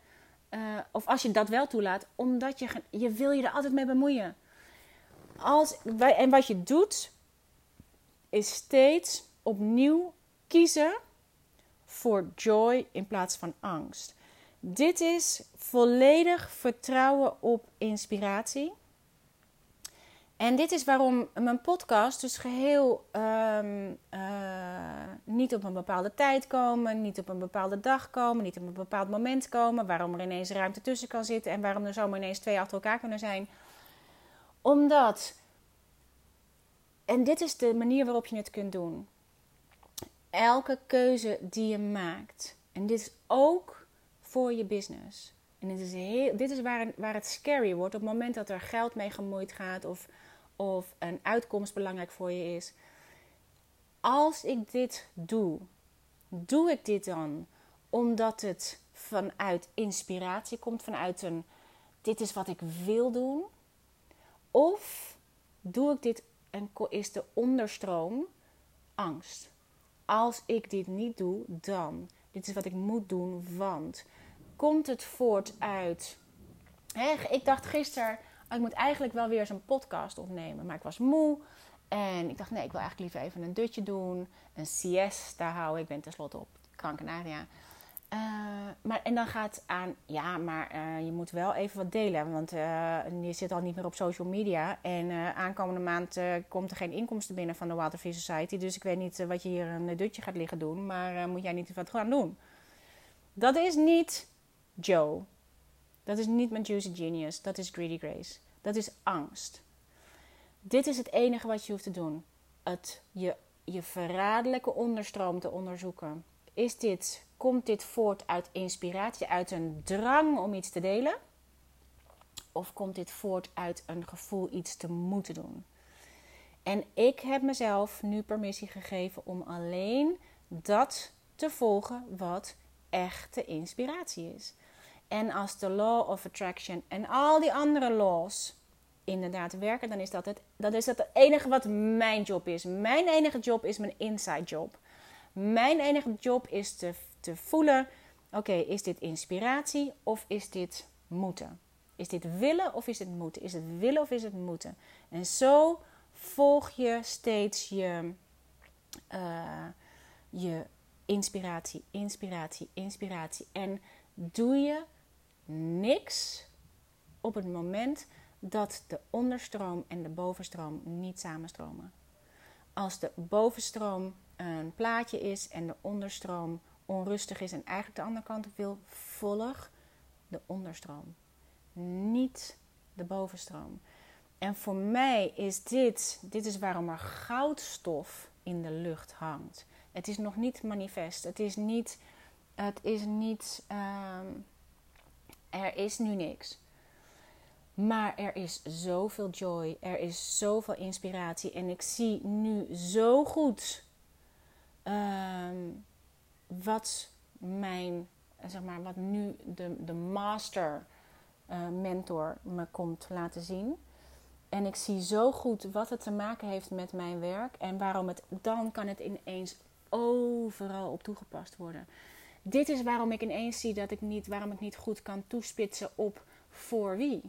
uh, of als je dat wel toelaat, omdat je, je wil je er altijd mee bemoeien. Als, en wat je doet, is steeds opnieuw kiezen voor joy in plaats van angst. Dit is volledig vertrouwen op inspiratie. En dit is waarom mijn podcast dus geheel um, uh, niet op een bepaalde tijd komen, niet op een bepaalde dag komen, niet op een bepaald moment komen, waarom er ineens ruimte tussen kan zitten en waarom er zomaar ineens twee achter elkaar kunnen zijn. Omdat, en dit is de manier waarop je het kunt doen. Elke keuze die je maakt, en dit is ook voor je business. En dit is, heel, dit is waar, waar het scary wordt op het moment dat er geld mee gemoeid gaat of of een uitkomst belangrijk voor je is. Als ik dit doe, doe ik dit dan omdat het vanuit inspiratie komt, vanuit een dit is wat ik wil doen? Of doe ik dit en is de onderstroom angst? Als ik dit niet doe, dan. Dit is wat ik moet doen, want. Komt het voort uit. Hè, ik dacht gisteren ik moet eigenlijk wel weer een podcast opnemen. Maar ik was moe. En ik dacht, nee, ik wil eigenlijk liever even een dutje doen. Een siesta houden. Ik ben tenslotte op Gran Canaria. Uh, maar, en dan gaat aan, ja, maar uh, je moet wel even wat delen. Want uh, je zit al niet meer op social media. En aankomende maand komt er geen inkomsten binnen van de Waterfish Society. Dus ik weet niet wat je hier een dutje gaat liggen doen. Maar moet jij niet wat gaan doen? Dat is niet Joe. Dat is niet mijn Juicy Genius. Dat is Greedy Grace. Dat is angst. Dit is het enige wat je hoeft te doen. Het, je, je verraderlijke onderstroom te onderzoeken. Is dit, komt dit voort uit inspiratie, uit een drang om iets te delen? Of komt dit voort uit een gevoel iets te moeten doen? En ik heb mezelf nu permissie gegeven om alleen dat te volgen wat echte inspiratie is. En als de law of attraction en al die andere laws inderdaad werken, dan is dat het, dat is het enige wat mijn job is. Mijn enige job is mijn inside job. Mijn enige job is te, te voelen: oké, is dit inspiratie of is dit moeten? Is dit willen of is het moeten? Is het willen of is het moeten? En zo volg je steeds je, uh, je inspiratie, inspiratie, inspiratie. En doe je niks op het moment dat de onderstroom en de bovenstroom niet samenstromen. Als de bovenstroom een plaatje is en de onderstroom onrustig is en eigenlijk de andere kant wil, volg de onderstroom. Niet de bovenstroom. En voor mij is dit, dit is waarom er goudstof in de lucht hangt. Het is nog niet manifest. Het is niet, het is niet um, er is nu niks. Maar er is zoveel joy, er is zoveel inspiratie. En ik zie nu zo goed um, wat mijn, zeg maar, wat nu de, de master uh, mentor me komt laten zien. En ik zie zo goed wat het te maken heeft met mijn werk. En waarom het, dan kan het ineens overal op toegepast worden. Dit is waarom ik ineens zie dat ik niet, waarom ik niet goed kan toespitsen op voor wie.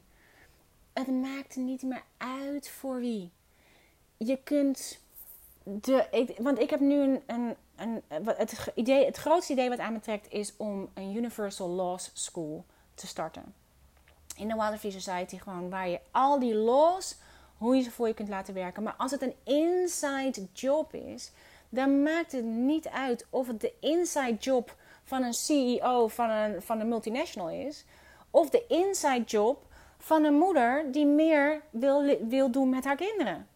Het maakt niet meer uit voor wie. Je kunt de, want ik heb nu een, een, een, het, idee, het grootste idee wat aan me trekt is om een Universal Laws School te starten. In de Wilder Society, gewoon waar je al die laws, hoe je ze voor je kunt laten werken. Maar als het een inside job is, dan maakt het niet uit of het de inside job van een CEO van een, van een multinational is, of de inside job van een moeder die meer wil, wil doen met haar kinderen.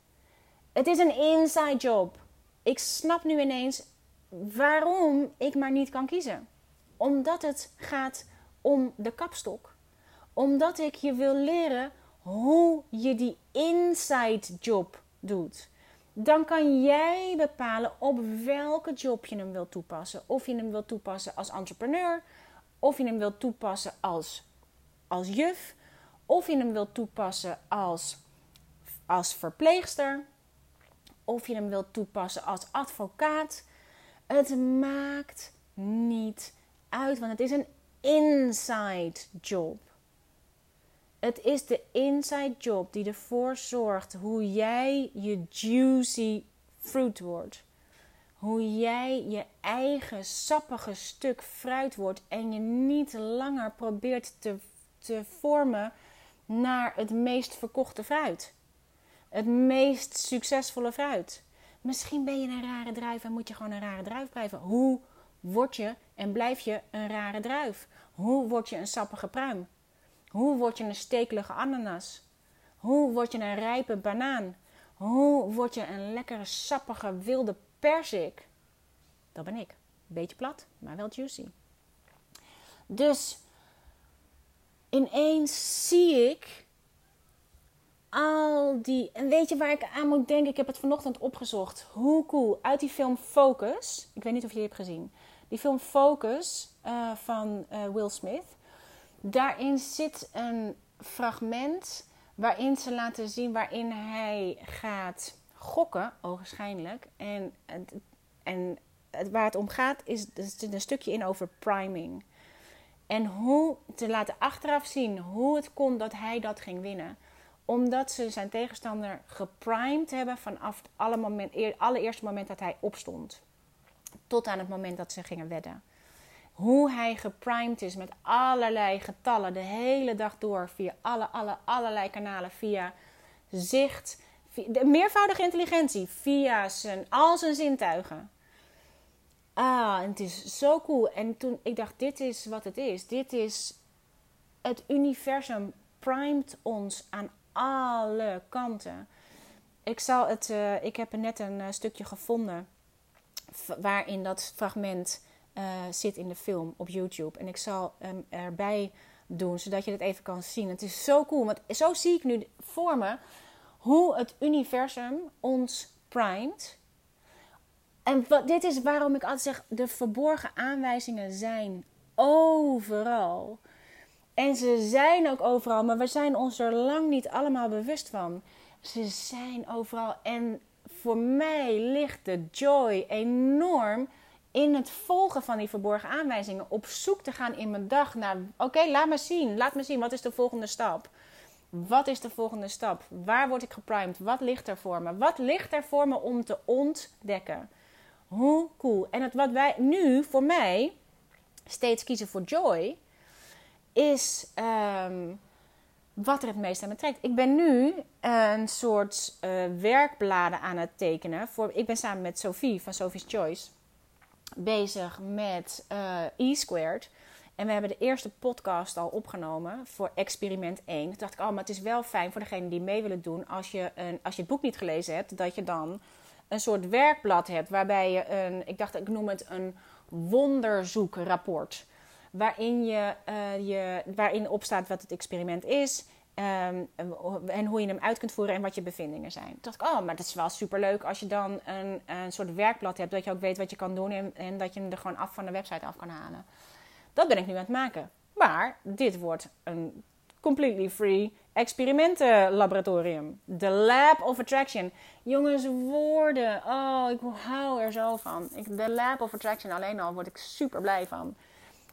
Het is een inside job. Ik snap nu ineens waarom ik maar niet kan kiezen. Omdat het gaat om de kapstok. Omdat ik je wil leren hoe je die inside job doet. Dan kan jij bepalen op welke job je hem wilt toepassen. Of je hem wilt toepassen als entrepreneur, of je hem wilt toepassen als, als juf, of je hem wilt toepassen als, als verpleegster, of je hem wilt toepassen als advocaat. Het maakt niet uit, want het is een inside job. Het is de inside job die ervoor zorgt hoe jij je juicy fruit wordt. Hoe jij je eigen sappige stuk fruit wordt en je niet langer probeert te, te vormen naar het meest verkochte fruit. Het meest succesvolle fruit. Misschien ben je een rare druif en moet je gewoon een rare druif blijven. Hoe word je en blijf je een rare druif? Hoe word je een sappige pruim? Hoe word je een stekelige ananas? Hoe word je een rijpe banaan? Hoe word je een lekkere sappige wilde persik? Dat ben ik. Beetje plat, maar wel juicy. Dus ineens zie ik al die. En weet je waar ik aan moet denken? Ik heb het vanochtend opgezocht. Hoe cool. Uit die film Focus. Ik weet niet of je die hebt gezien. Die film Focus uh, van uh, Will Smith. Daarin zit een fragment waarin ze laten zien waarin hij gaat gokken, ogenschijnlijk. En, en, en waar het om gaat is, er zit een stukje in over priming. En hoe te laten achteraf zien hoe het kon dat hij dat ging winnen. Omdat ze zijn tegenstander geprimed hebben vanaf het allereerste moment dat hij opstond. Tot aan het moment dat ze gingen wedden. Hoe hij geprimed is met allerlei getallen de hele dag door. Via alle, alle, allerlei kanalen. Via zicht. Via, de meervoudige intelligentie. Via zijn, al zijn zintuigen. Ah, en het is zo cool. En toen ik dacht, dit is wat het is. Dit is het universum primed ons aan alle kanten. Ik, zal het, uh, ik heb net een uh, stukje gevonden waarin dat fragment uh, zit in de film op YouTube. En ik zal hem erbij doen, zodat je het even kan zien. Het is zo cool, want zo zie ik nu voor me hoe het universum ons primed en wat, dit is waarom ik altijd zeg: de verborgen aanwijzingen zijn overal. En ze zijn ook overal, maar we zijn ons er lang niet allemaal bewust van. Ze zijn overal. En voor mij ligt de joy enorm in het volgen van die verborgen aanwijzingen. Op zoek te gaan in mijn dag naar: oké, laat me zien. Laat me zien. Wat is de volgende stap? Wat is de volgende stap? Waar word ik geprimed? Wat ligt er voor me? Wat ligt er voor me om te ontdekken? Hoe cool. En het, wat wij nu voor mij steeds kiezen voor joy, is um, wat er het meest aan me trekt. Ik ben nu een soort uh, werkbladen aan het tekenen. Voor, ik ben samen met Sophie van Sophie's Choice bezig met uh, E-Squared. En we hebben de eerste podcast al opgenomen voor experiment 1. Toen dacht ik, oh, maar het is wel fijn voor degenen die mee willen doen. Als je, een, als je het boek niet gelezen hebt, dat je dan een soort werkblad hebt waarbij je een, ik dacht ik noem het een wonderzoekrapport. Waarin, je, uh, je, waarin opstaat wat het experiment is um, en hoe je hem uit kunt voeren en wat je bevindingen zijn. Toen dacht ik, oh, maar dat is wel superleuk als je dan een, een soort werkblad hebt, dat je ook weet wat je kan doen en, en dat je hem er gewoon af van de website af kan halen. Dat ben ik nu aan het maken. Maar dit wordt een completely free experimentenlaboratorium. The Lab of Attraction. Jongens, woorden. Oh, ik hou er zo van. Ik, de Lab of Attraction alleen al word ik super blij van.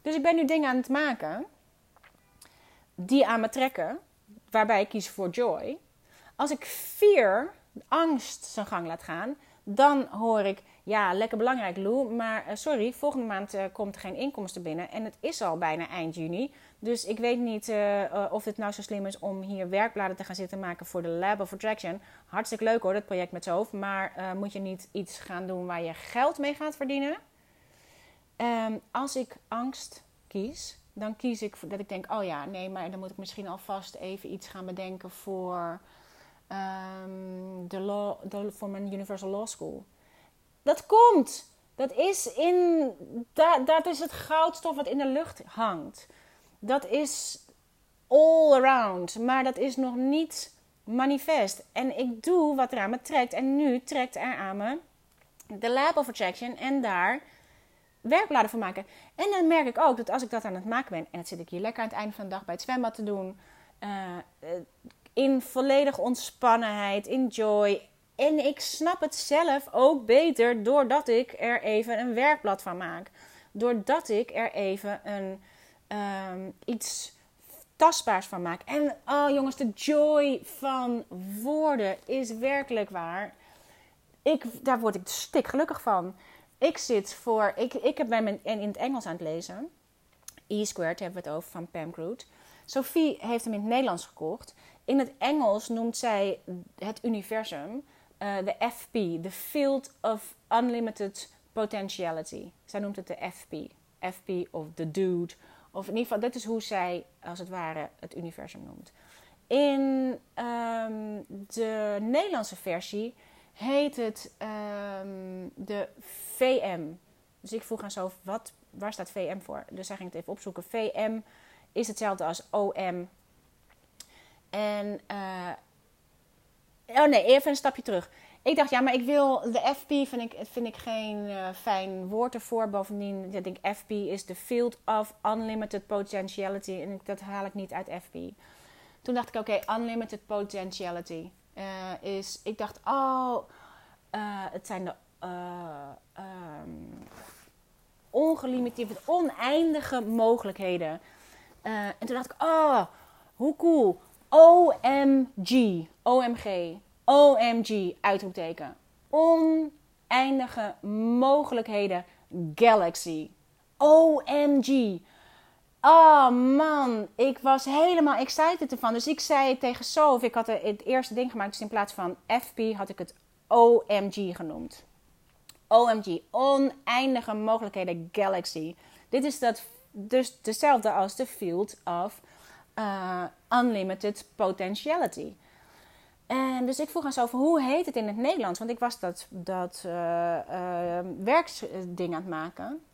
Dus ik ben nu dingen aan het maken die aan me trekken, waarbij ik kies voor joy. Als ik fear, angst zijn gang laat gaan, Dan hoor ik, ja, lekker belangrijk Lou, maar eh, sorry, volgende maand uh, komt er geen inkomsten binnen. En het is al bijna eind juni. Dus ik weet niet uh, of het nou zo slim is om hier werkbladen te gaan zitten maken voor de Lab of Attraction. Hartstikke leuk hoor, dat project met z'n hoofd. Maar moet je niet iets gaan doen waar je geld mee gaat verdienen? Um, als ik angst kies, dan kies ik dat ik denk: oh ja, nee, maar dan moet ik misschien alvast even iets gaan bedenken voor, um, de law, voor mijn Universal Law School. Dat komt! Dat is, in, dat, dat is het goudstof wat in de lucht hangt. Dat is all around, maar dat is nog niet manifest. En ik doe wat er aan me trekt. En nu trekt er aan me de Lab of Attraction. En daar werkbladen van maken. En dan merk ik ook dat als ik dat aan het maken ben, en dat zit ik hier lekker aan het einde van de dag bij het zwembad te doen, uh, in volledige ontspannenheid, in joy. En ik snap het zelf ook beter doordat ik er even een werkblad van maak. Doordat ik er even een, um, iets tastbaars van maak. En oh jongens, de joy van woorden is werkelijk waar. Ik, daar word ik stik gelukkig van. Ik zit voor. Ik, ik heb bij mijn, in het Engels aan het lezen. E-squared hebben we het over van Pam Groot. Sophie heeft hem in het Nederlands gekocht. In het Engels noemt zij het universum uh, de FP, the Field of Unlimited Potentiality. Zij noemt het de FP. FP of the Dude. Of in ieder geval, dat is hoe zij als het ware het universum noemt. In um, de Nederlandse versie heet het um, de VM. Dus ik vroeg aan zo, wat, waar staat VM voor? Dus zij ging het even opzoeken. VM is hetzelfde als OM. En, uh, oh nee, even een stapje terug. Ik dacht, ja, maar ik wil, de FP vind ik, vind ik geen uh, fijn woord ervoor. Bovendien, ik denk FP is the Field of Unlimited Potentiality. En dat haal ik niet uit FP. Toen dacht ik, oké, Unlimited Potentiality. Uh, is, ik dacht, oh, uh, het zijn de uh, ongelimiteerde, oneindige mogelijkheden. en toen dacht ik, oh, hoe cool. OMG, OMG, OMG, uitroepteken. Oneindige mogelijkheden, galaxy. OMG. Oh man, ik was helemaal excited ervan. Dus ik zei tegen Sof, ik had het eerste ding gemaakt, dus in plaats van FP had ik het OMG genoemd. OMG, oneindige mogelijkheden galaxy. Dit is dat, dus dezelfde als de field of uh, unlimited potentiality. En dus ik vroeg aan Sof, hoe heet het in het Nederlands? Want ik was dat, dat uh, werksding aan het maken.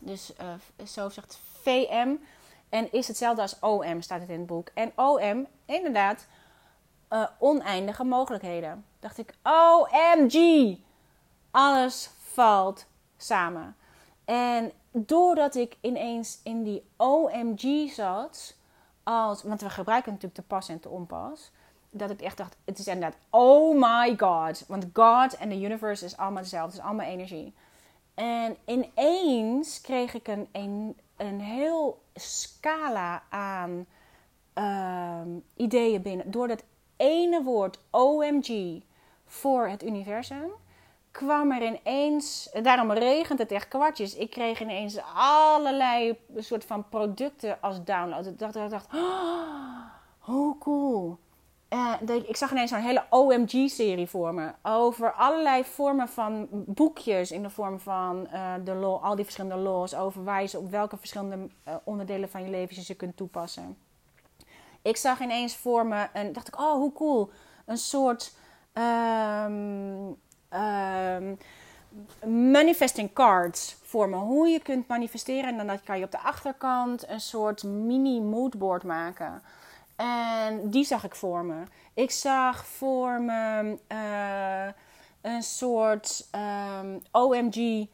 Dus Sof zegt VM en is hetzelfde als OM, staat het in het boek. En OM, inderdaad, uh, oneindige mogelijkheden. Dacht ik, OMG! Alles valt samen. En doordat ik ineens in die OMG zat, als, want we gebruiken natuurlijk te pas en te onpas, dat ik echt dacht, het is inderdaad, oh my god. Want God en de universe is allemaal hetzelfde, het is allemaal energie. En ineens kreeg ik een, een, een heel scala aan uh, ideeën binnen. Door dat ene woord OMG voor het universum kwam er ineens, daarom regent het echt kwartjes. Ik kreeg ineens allerlei soort van producten als download. Ik dacht, ik dacht oh, hoe cool. Uh, ik zag ineens zo'n hele OMG-serie voor me. Over allerlei vormen van boekjes in de vorm van uh, de law, al die verschillende laws. Over wijze op welke verschillende uh, onderdelen van je leven je ze kunt toepassen. Ik zag ineens voor me en dacht ik, oh hoe cool. Een soort um, um, manifesting cards voor me. Hoe je kunt manifesteren. En dan kan je op de achterkant een soort mini moodboard maken. En die zag ik voor me. Ik zag voor me uh, een soort ehm, OMG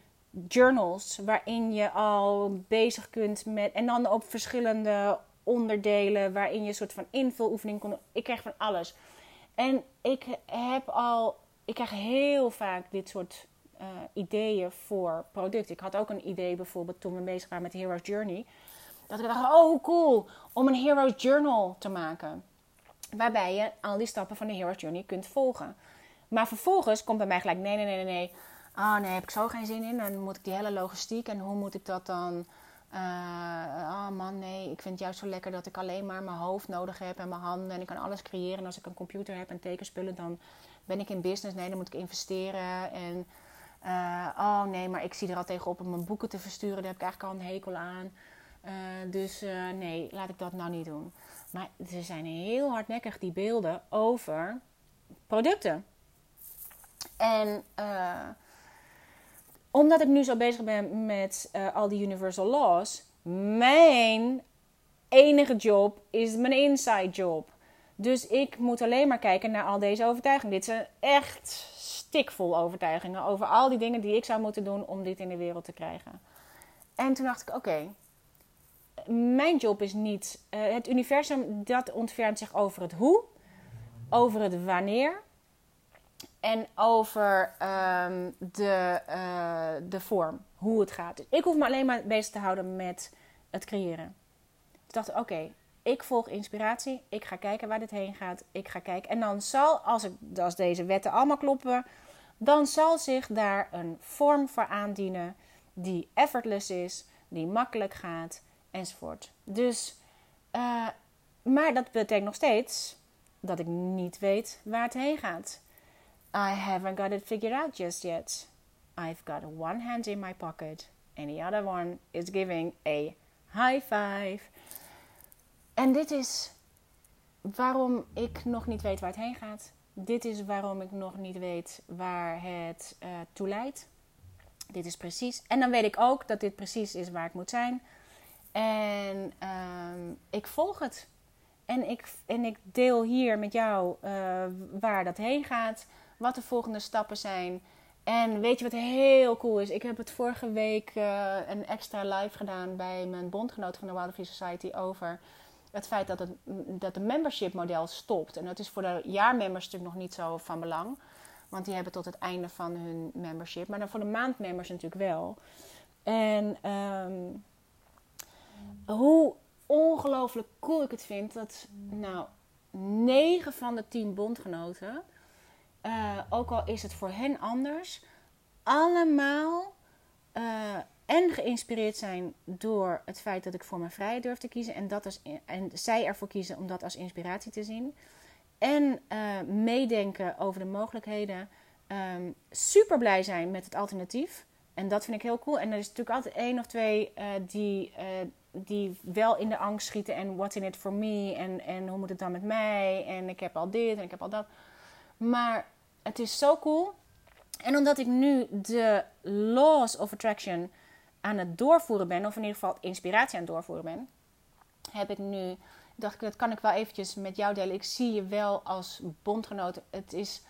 journals. Waarin je al bezig kunt met. En dan op verschillende onderdelen. Waarin je een soort van invuloefening kon. Ik kreeg van alles. En ik heb al. Ik krijg heel vaak dit soort uh, ideeën voor producten. Ik had ook een idee bijvoorbeeld toen we bezig waren met Hero's Journey dat ik dacht, oh cool, om een Hero's Journal te maken. Waarbij je al die stappen van de Hero's Journey kunt volgen. Maar vervolgens komt bij mij gelijk: nee, nee, nee, nee. Ah, nee, heb ik zo geen zin in. Dan moet ik die hele logistiek en hoe moet ik dat dan. Uh, oh man, nee, ik vind het juist zo lekker dat ik alleen maar mijn hoofd nodig heb en mijn handen. En ik kan alles creëren. En als ik een computer heb en tekenspullen, dan ben ik in business. Nee, dan moet ik investeren. En uh, oh nee, maar ik zie er al tegenop om mijn boeken te versturen. Daar heb ik eigenlijk al een hekel aan. Uh, dus nee, laat ik dat nou niet doen. Maar ze zijn heel hardnekkig, die beelden, over producten. En omdat ik nu zo bezig ben met al die universal laws, mijn enige job is mijn inside job. Dus ik moet alleen maar kijken naar al deze overtuigingen. Dit zijn echt stikvol overtuigingen over al die dingen die ik zou moeten doen om dit in de wereld te krijgen. En toen dacht ik: oké, mijn job is niet. Uh, het universum dat ontfermt zich over het hoe, over het wanneer en over um, de, uh, de vorm, hoe het gaat. Dus ik hoef me alleen maar bezig te houden met het creëren. Ik dacht, oké, ik volg inspiratie. Ik ga kijken waar dit heen gaat. Ik ga kijken. En dan zal, als, ik, als deze wetten allemaal kloppen, dan zal zich daar een vorm voor aandienen die effortless is, die makkelijk gaat, Dus, uh, maar dat betekent nog steeds dat ik niet weet waar het heen gaat. I haven't got it figured out just yet. I've got one hand in my pocket and the other one is giving a high five. En dit is waarom ik nog niet weet waar het heen gaat. Dit is waarom ik nog niet weet waar het uh, toe leidt. Dit is precies. En dan weet ik ook dat dit precies is waar ik moet zijn. En um, ik volg het. En ik, en ik deel hier met jou uh, waar dat heen gaat wat de volgende stappen zijn. En weet je wat heel cool is? Ik heb het vorige week uh, een extra live gedaan bij mijn bondgenoot van de Wildlife Society over het feit dat, het, dat de membership model stopt. En dat is voor de jaarmembers natuurlijk nog niet zo van belang. Want die hebben tot het einde van hun membership. Maar dan voor de maandmembers natuurlijk wel. En um, hoe ongelooflijk cool ik het vind dat nou 9 van de 10 bondgenoten uh, ook al is het voor hen anders, allemaal uh, en geïnspireerd zijn door het feit dat ik voor mijn vrijheid durf te kiezen en, dat als, en zij ervoor kiezen om dat als inspiratie te zien. En uh, meedenken over de mogelijkheden. Um, super blij zijn met het alternatief. En dat vind ik heel cool. En er is natuurlijk altijd één of twee die, die wel in de angst schieten. En what's in it for me? En, en hoe moet het dan met mij? En ik heb al dit en ik heb al dat. Maar het is zo cool. En omdat ik nu de laws of attraction aan het doorvoeren ben, of in ieder geval inspiratie aan het doorvoeren ben, heb ik nu, dacht ik, dat kan ik wel eventjes met jou delen. Ik zie je wel als bondgenoot. Het is,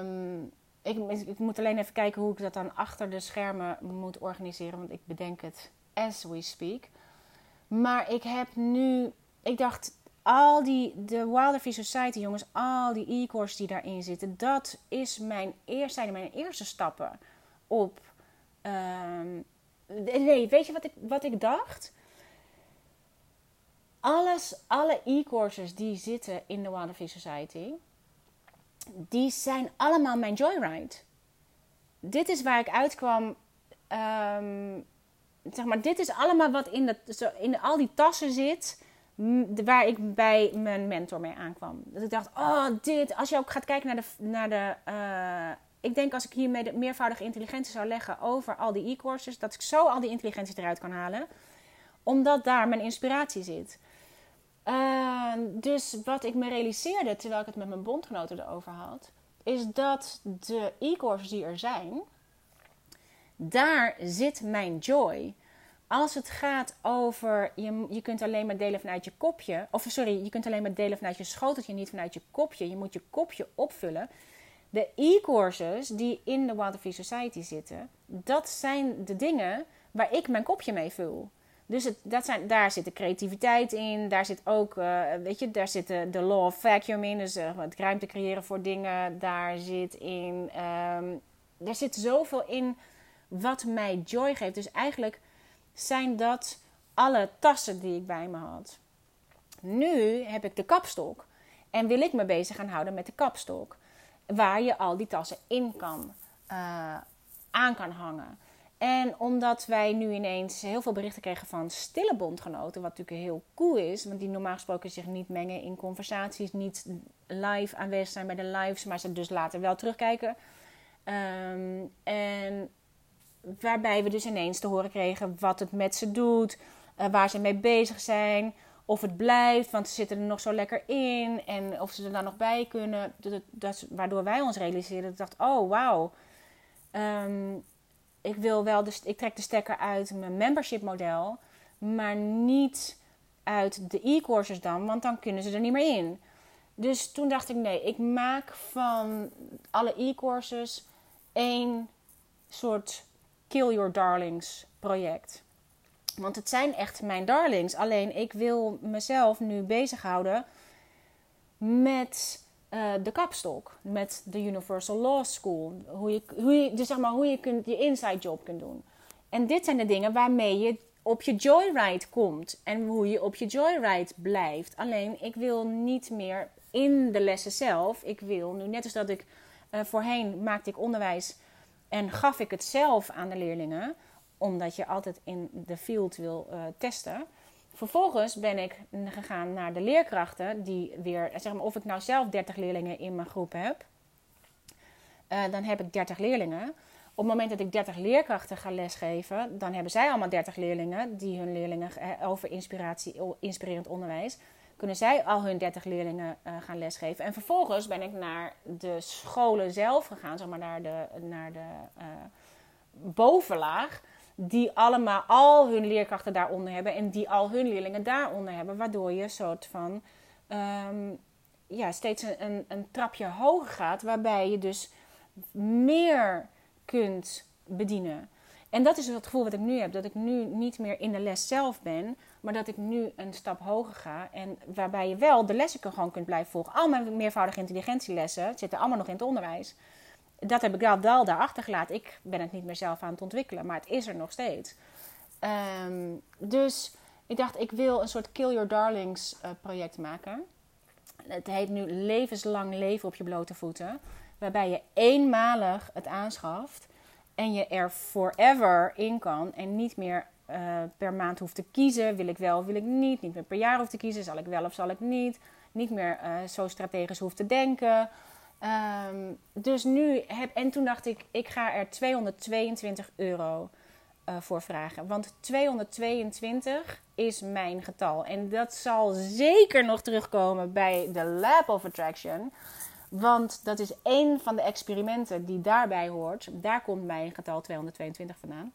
um, ik, ik moet alleen even kijken hoe ik dat dan achter de schermen moet organiseren, want ik bedenk het as we speak. Maar ik heb nu, ik dacht, al die, de Wildlife Society, jongens, al die e-courses die daarin zitten, dat is mijn eerste, zijn mijn eerste stappen op. Um, nee, weet je wat ik, wat ik dacht? Alles, alle e-courses die zitten in de Wildlife Society, die zijn allemaal mijn joyride. Dit is waar ik uitkwam. Um, zeg maar, dit is allemaal wat in, de, in al die tassen zit waar ik bij mijn mentor mee aankwam. Dat ik dacht, oh, dit. Als je ook gaat kijken naar de. Naar de uh, ik denk als ik hiermee de meervoudige intelligentie zou leggen over al die e-courses, dat ik zo al die intelligentie eruit kan halen. Omdat daar mijn inspiratie zit. Uh, dus wat ik me realiseerde terwijl ik het met mijn bondgenoten erover had, is dat de e-courses die er zijn, daar zit mijn joy. Als het gaat over, je, je kunt alleen maar delen vanuit je kopje. Of sorry, je kunt alleen maar delen vanuit je schoteltje, niet vanuit je kopje. Je moet je kopje opvullen. De e-courses die in de Waterfree Society zitten, dat zijn de dingen waar ik mijn kopje mee vul. Dus het, dat zijn, daar zit de creativiteit in. Daar zit ook, uh, weet je, daar zit de, law of vacuum in. Dus uh, het ruimte creëren voor dingen. Daar zit in, um, er zit zoveel in wat mij joy geeft. Dus eigenlijk zijn dat alle tassen die ik bij me had. Nu heb ik de kapstok en wil ik me bezig gaan houden met de kapstok. waar je al die tassen in kan, uh, aan kan hangen. En omdat wij nu ineens heel veel berichten kregen van stille bondgenoten, wat natuurlijk heel cool is, want die normaal gesproken zich niet mengen in conversaties, niet live aanwezig zijn bij de lives, maar ze dus later wel terugkijken. Um, en waarbij we dus ineens te horen kregen wat het met ze doet, uh, waar ze mee bezig zijn, of het blijft, want ze zitten er nog zo lekker in en of ze er dan nog bij kunnen. Dat, dat, waardoor wij ons realiseerden, ik dacht, oh wauw. Um, ik wil wel, dus ik trek de stekker uit mijn membership model, maar niet uit de e-courses dan, want dan kunnen ze er niet meer in. Dus toen dacht ik, nee, ik maak van alle e-courses één soort Kill Your Darlings project. Want het zijn echt mijn darlings. Alleen ik wil mezelf nu bezighouden met uh, de kapstok. Met de Universal Law School. Hoe je, hoe je, dus zeg maar, hoe je kunt, je inside job kunt doen. En dit zijn de dingen waarmee je op je joyride komt. En hoe je op je joyride blijft. Alleen ik wil niet meer in de lessen zelf. Ik wil nu, net als dat ik uh, voorheen maakte ik onderwijs en gaf ik het zelf aan de leerlingen. Omdat je altijd in de field wil uh, testen Vervolgens ben ik gegaan naar de leerkrachten, die weer, zeg maar, of ik nou zelf 30 leerlingen in mijn groep heb, uh, dan heb ik 30 leerlingen. Op het moment dat ik 30 leerkrachten ga lesgeven, dan hebben zij allemaal 30 leerlingen die hun leerlingen uh, over inspiratie, inspirerend onderwijs, kunnen zij al hun 30 leerlingen uh, gaan lesgeven. En vervolgens ben ik naar de scholen zelf gegaan, zeg maar naar de, naar de bovenlaag die allemaal al hun leerkrachten daaronder hebben en die al hun leerlingen daaronder hebben, waardoor je een soort van um, ja, steeds een, een, trapje hoger gaat, waarbij je dus meer kunt bedienen. En dat is het gevoel wat ik nu heb, dat ik nu niet meer in de les zelf ben, maar dat ik nu een stap hoger ga en waarbij je wel de lessen gewoon kunt blijven volgen. Al mijn meervoudige intelligentielessen zitten allemaal nog in het onderwijs dat heb ik wel, wel daarachter gelaten. Ik ben het niet meer zelf aan het ontwikkelen, maar het is er nog steeds. Um, dus ik dacht, ik wil een soort Kill Your Darlings uh, project maken. Het heet nu Levenslang leven op je blote voeten. Waarbij je eenmalig het aanschaft en je er forever in kan en niet meer uh, per maand hoeft te kiezen. Wil ik wel, wil ik niet. Niet meer per jaar hoeft te kiezen. Zal ik wel of zal ik niet. Niet meer uh, zo strategisch hoeft te denken. Um, dus nu heb. En toen dacht ik, ik ga er 222 euro uh, voor vragen. Want 222 is mijn getal. En dat zal zeker nog terugkomen bij de Lab of Attraction. Want dat is één van de experimenten die daarbij hoort. Daar komt mijn getal 222 vandaan.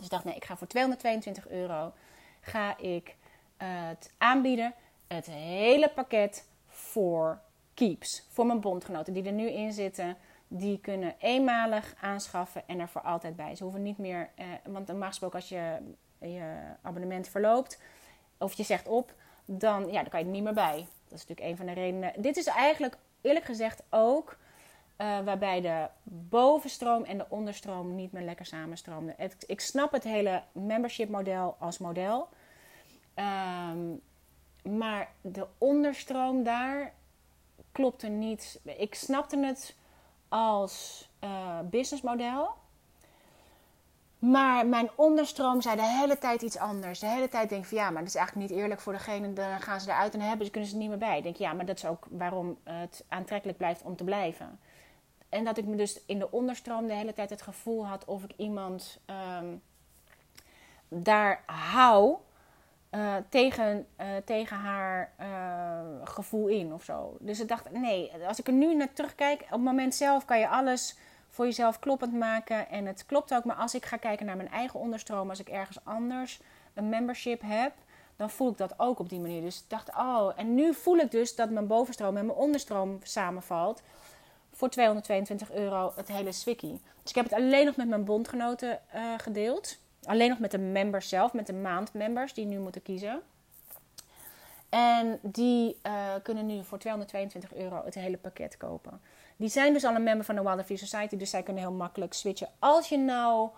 Dus ik dacht, nee, ik ga voor 222 euro ga ik uh, het aanbieden. Het hele pakket voor keeps. Voor mijn bondgenoten die er nu in zitten. Die kunnen eenmalig aanschaffen en er voor altijd bij. Ze hoeven niet meer, eh, want normaal gesproken als je je abonnement verloopt of je zegt op, dan, ja, dan kan je er niet meer bij. Dat is natuurlijk een van de redenen. Dit is eigenlijk eerlijk gezegd ook uh, waarbij de bovenstroom en de onderstroom niet meer lekker samenstroomden. ik snap het hele membership model als model. Um, maar de onderstroom daar, klopte niet. Ik snapte het als uh, businessmodel. Maar mijn onderstroom zei de hele tijd iets anders. De hele tijd denk ik van ja, maar dat is eigenlijk niet eerlijk voor degene. Dan gaan ze eruit en hebben ze kunnen ze niet meer bij. Ik denk ja, maar dat is ook waarom het aantrekkelijk blijft om te blijven. En dat ik me dus in de onderstroom de hele tijd het gevoel had of ik iemand um, daar hou uh, tegen, uh, tegen haar uh, gevoel in of zo. Dus ik dacht, nee, als ik er nu naar terugkijk, op het moment zelf kan je alles voor jezelf kloppend maken. En het klopt ook, maar als ik ga kijken naar mijn eigen onderstroom, als ik ergens anders een membership heb, dan voel ik dat ook op die manier. Dus ik dacht, oh, en nu voel ik dus dat mijn bovenstroom en mijn onderstroom samenvalt. Voor 222 euro het hele swikkie. Dus ik heb het alleen nog met mijn bondgenoten gedeeld. Alleen nog met de members zelf, met de maandmembers die nu moeten kiezen. En die uh, kunnen nu voor 222 euro het hele pakket kopen. Die zijn dus al een member van de Wilder Society, dus zij kunnen heel makkelijk switchen. Als je nou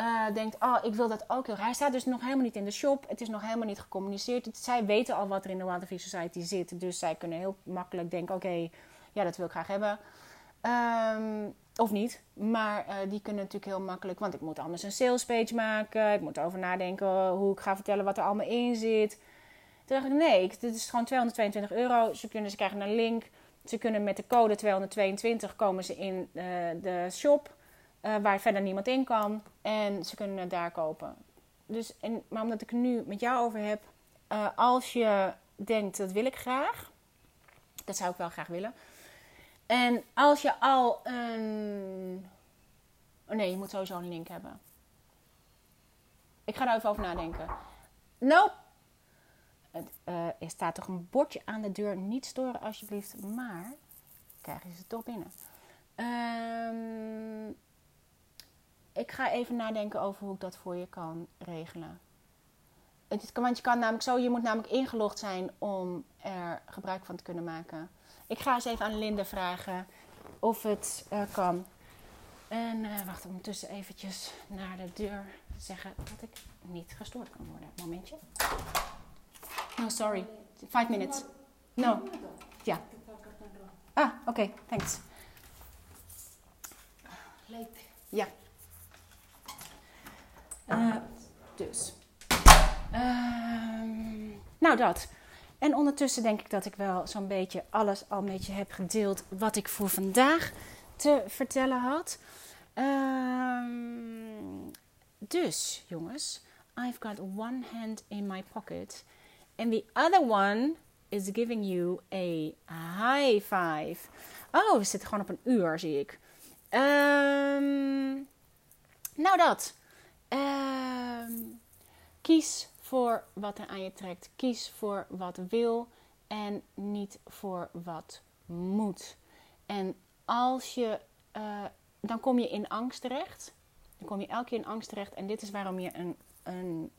uh, denkt, oh, ik wil dat ook heel Hij staat dus nog helemaal niet in de shop. Het is nog helemaal niet gecommuniceerd. Zij weten al wat er in de Wilder Society zit. Dus zij kunnen heel makkelijk denken, oké, ja, dat wil ik graag hebben. Ehm, of niet. Maar eh, die kunnen natuurlijk heel makkelijk. Want ik moet anders een sales page maken. Ik moet erover nadenken hoe ik ga vertellen wat er allemaal in zit. Toen dacht ik, nee, dit is gewoon 222 euro. Ze, kunnen, ze krijgen een link. Ze kunnen met de code 222 komen ze in uh, de shop. Uh, waar verder niemand in kan. En ze kunnen het daar kopen. Dus, en, maar omdat ik het nu met jou over heb. als je denkt, dat wil ik graag. Dat zou ik wel graag willen. En als je al een. Oh nee, je moet sowieso een link hebben. Ik ga daar even over nadenken. Nope. Het, uh, er staat toch een bordje aan de deur. Niet storen alsjeblieft. Maar krijgen ze toch binnen. Um, ik ga even nadenken over hoe ik dat voor je kan regelen. Het, want kan namelijk zo, je moet namelijk ingelogd zijn om er gebruik van te kunnen maken. Ik ga eens even aan Linde vragen of het uh, kan. En uh, wacht ondertussen eventjes naar de deur zeggen dat ik niet gestoord kan worden. Momentje. No, sorry. Five minutes. No. Ja. Ah, oké. Okay. Thanks. Late. Ja. Uh, dus. Ehm, nou, dat. En ondertussen denk ik dat ik wel zo'n beetje alles al met je heb gedeeld wat ik voor vandaag te vertellen had. Um, dus, jongens, I've got one hand in my pocket and the other one is giving you a high five. Oh, we zitten gewoon op een uur, zie ik. Um, nou, dat. Um, kies voor wat er aan je trekt. Kies voor wat wil en niet voor wat moet. En als je, uh, dan kom je in angst terecht. Dan kom je elke keer in angst terecht. En dit is waarom je een, een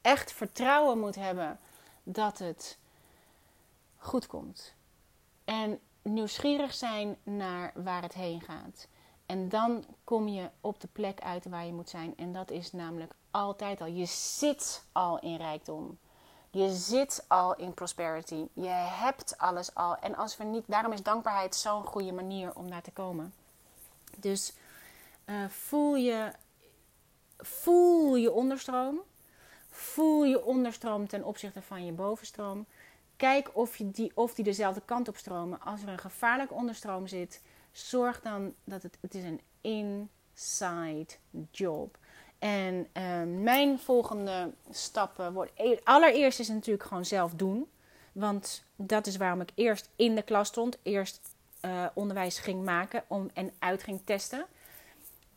echt vertrouwen moet hebben dat het goed komt. En nieuwsgierig zijn naar waar het heen gaat. En dan kom je op de plek uit waar je moet zijn. En dat is namelijk altijd al. Je zit al in rijkdom. Je zit al in prosperity. Je hebt alles al. En als we niet, daarom is dankbaarheid zo'n goede manier om daar te komen. Dus uh, voel, je, voel je onderstroom. Voel je onderstroom ten opzichte van je bovenstroom. Kijk of, je die, of die dezelfde kant op stromen. Als er een gevaarlijke onderstroom zit, zorg dan dat het, het is een inside job en uh, mijn volgende stappen wordt. E-, allereerst is natuurlijk gewoon zelf doen. Want dat is waarom ik eerst in de klas stond. Eerst uh, onderwijs ging maken om, en uit ging testen.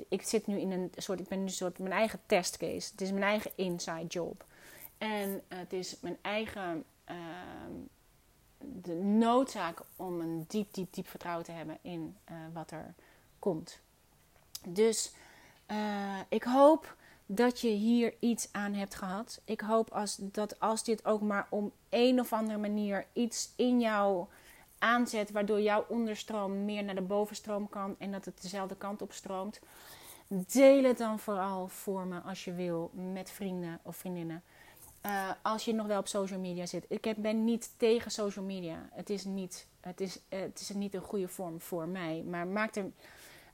Ik zit nu in een soort. Ik ben nu een soort mijn eigen testcase. Het is mijn eigen inside job. En het is mijn eigen. Ehm, de noodzaak om een diep, diep, diep vertrouwen te hebben in uh, wat er komt. Dus uh, ik hoop dat je hier iets aan hebt gehad. Ik hoop als, dat als dit ook maar om een of andere manier iets in jou aanzet, waardoor jouw onderstroom meer naar de bovenstroom kan en dat het dezelfde kant op stroomt. Deel het dan vooral voor me als je wil met vrienden of vriendinnen. Uh, als je nog wel op social media zit. Ik ben niet tegen social media. Het is niet, het is, het is niet een goede vorm voor mij. Maar maak er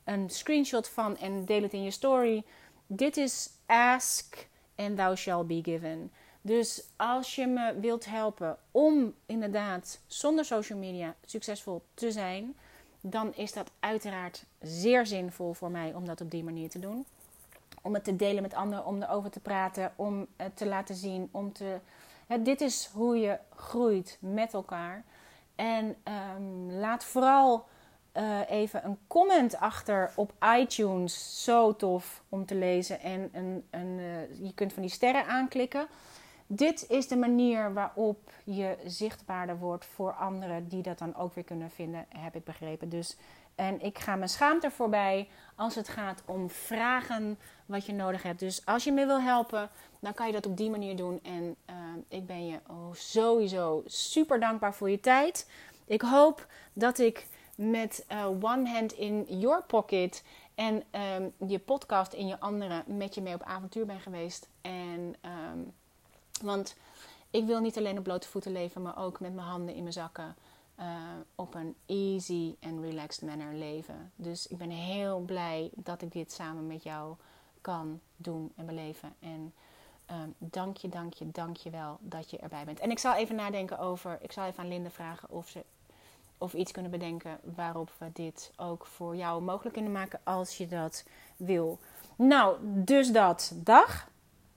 een screenshot van en deel het in je story. Dit is ask and thou shall be given. Dus als je me wilt helpen om inderdaad zonder social media succesvol te zijn, dan is dat uiteraard zeer zinvol voor mij om dat op die manier te doen. Om het te delen met anderen, om erover te praten, om het te laten zien, om te. dit is hoe je groeit met elkaar. En um, laat vooral uh, even een comment achter op iTunes. Zo tof om te lezen. En een, een, uh, je kunt van die sterren aanklikken. Dit is de manier waarop je zichtbaarder wordt voor anderen die dat dan ook weer kunnen vinden, heb ik begrepen. Dus, en ik ga mijn schaamte voorbij als het gaat om vragen wat je nodig hebt. Dus als je me wil helpen, dan kan je dat op die manier doen. En uh, ik ben je oh, sowieso super dankbaar voor je tijd. Ik hoop dat ik met uh, one hand in your pocket en um, je podcast in je andere met je mee op avontuur ben geweest. En, um, want ik wil niet alleen op blote voeten leven, maar ook met mijn handen in mijn zakken. op een easy en relaxed manner leven. Dus ik ben heel blij dat ik dit samen met jou kan doen en beleven. En um, dank je, dank je, dank je wel dat je erbij bent. En ik zal even nadenken over, ik zal even aan Linde vragen of ze of iets kunnen bedenken waarop we dit ook voor jou mogelijk kunnen maken als je dat wil. Nou, dus dat. Dag.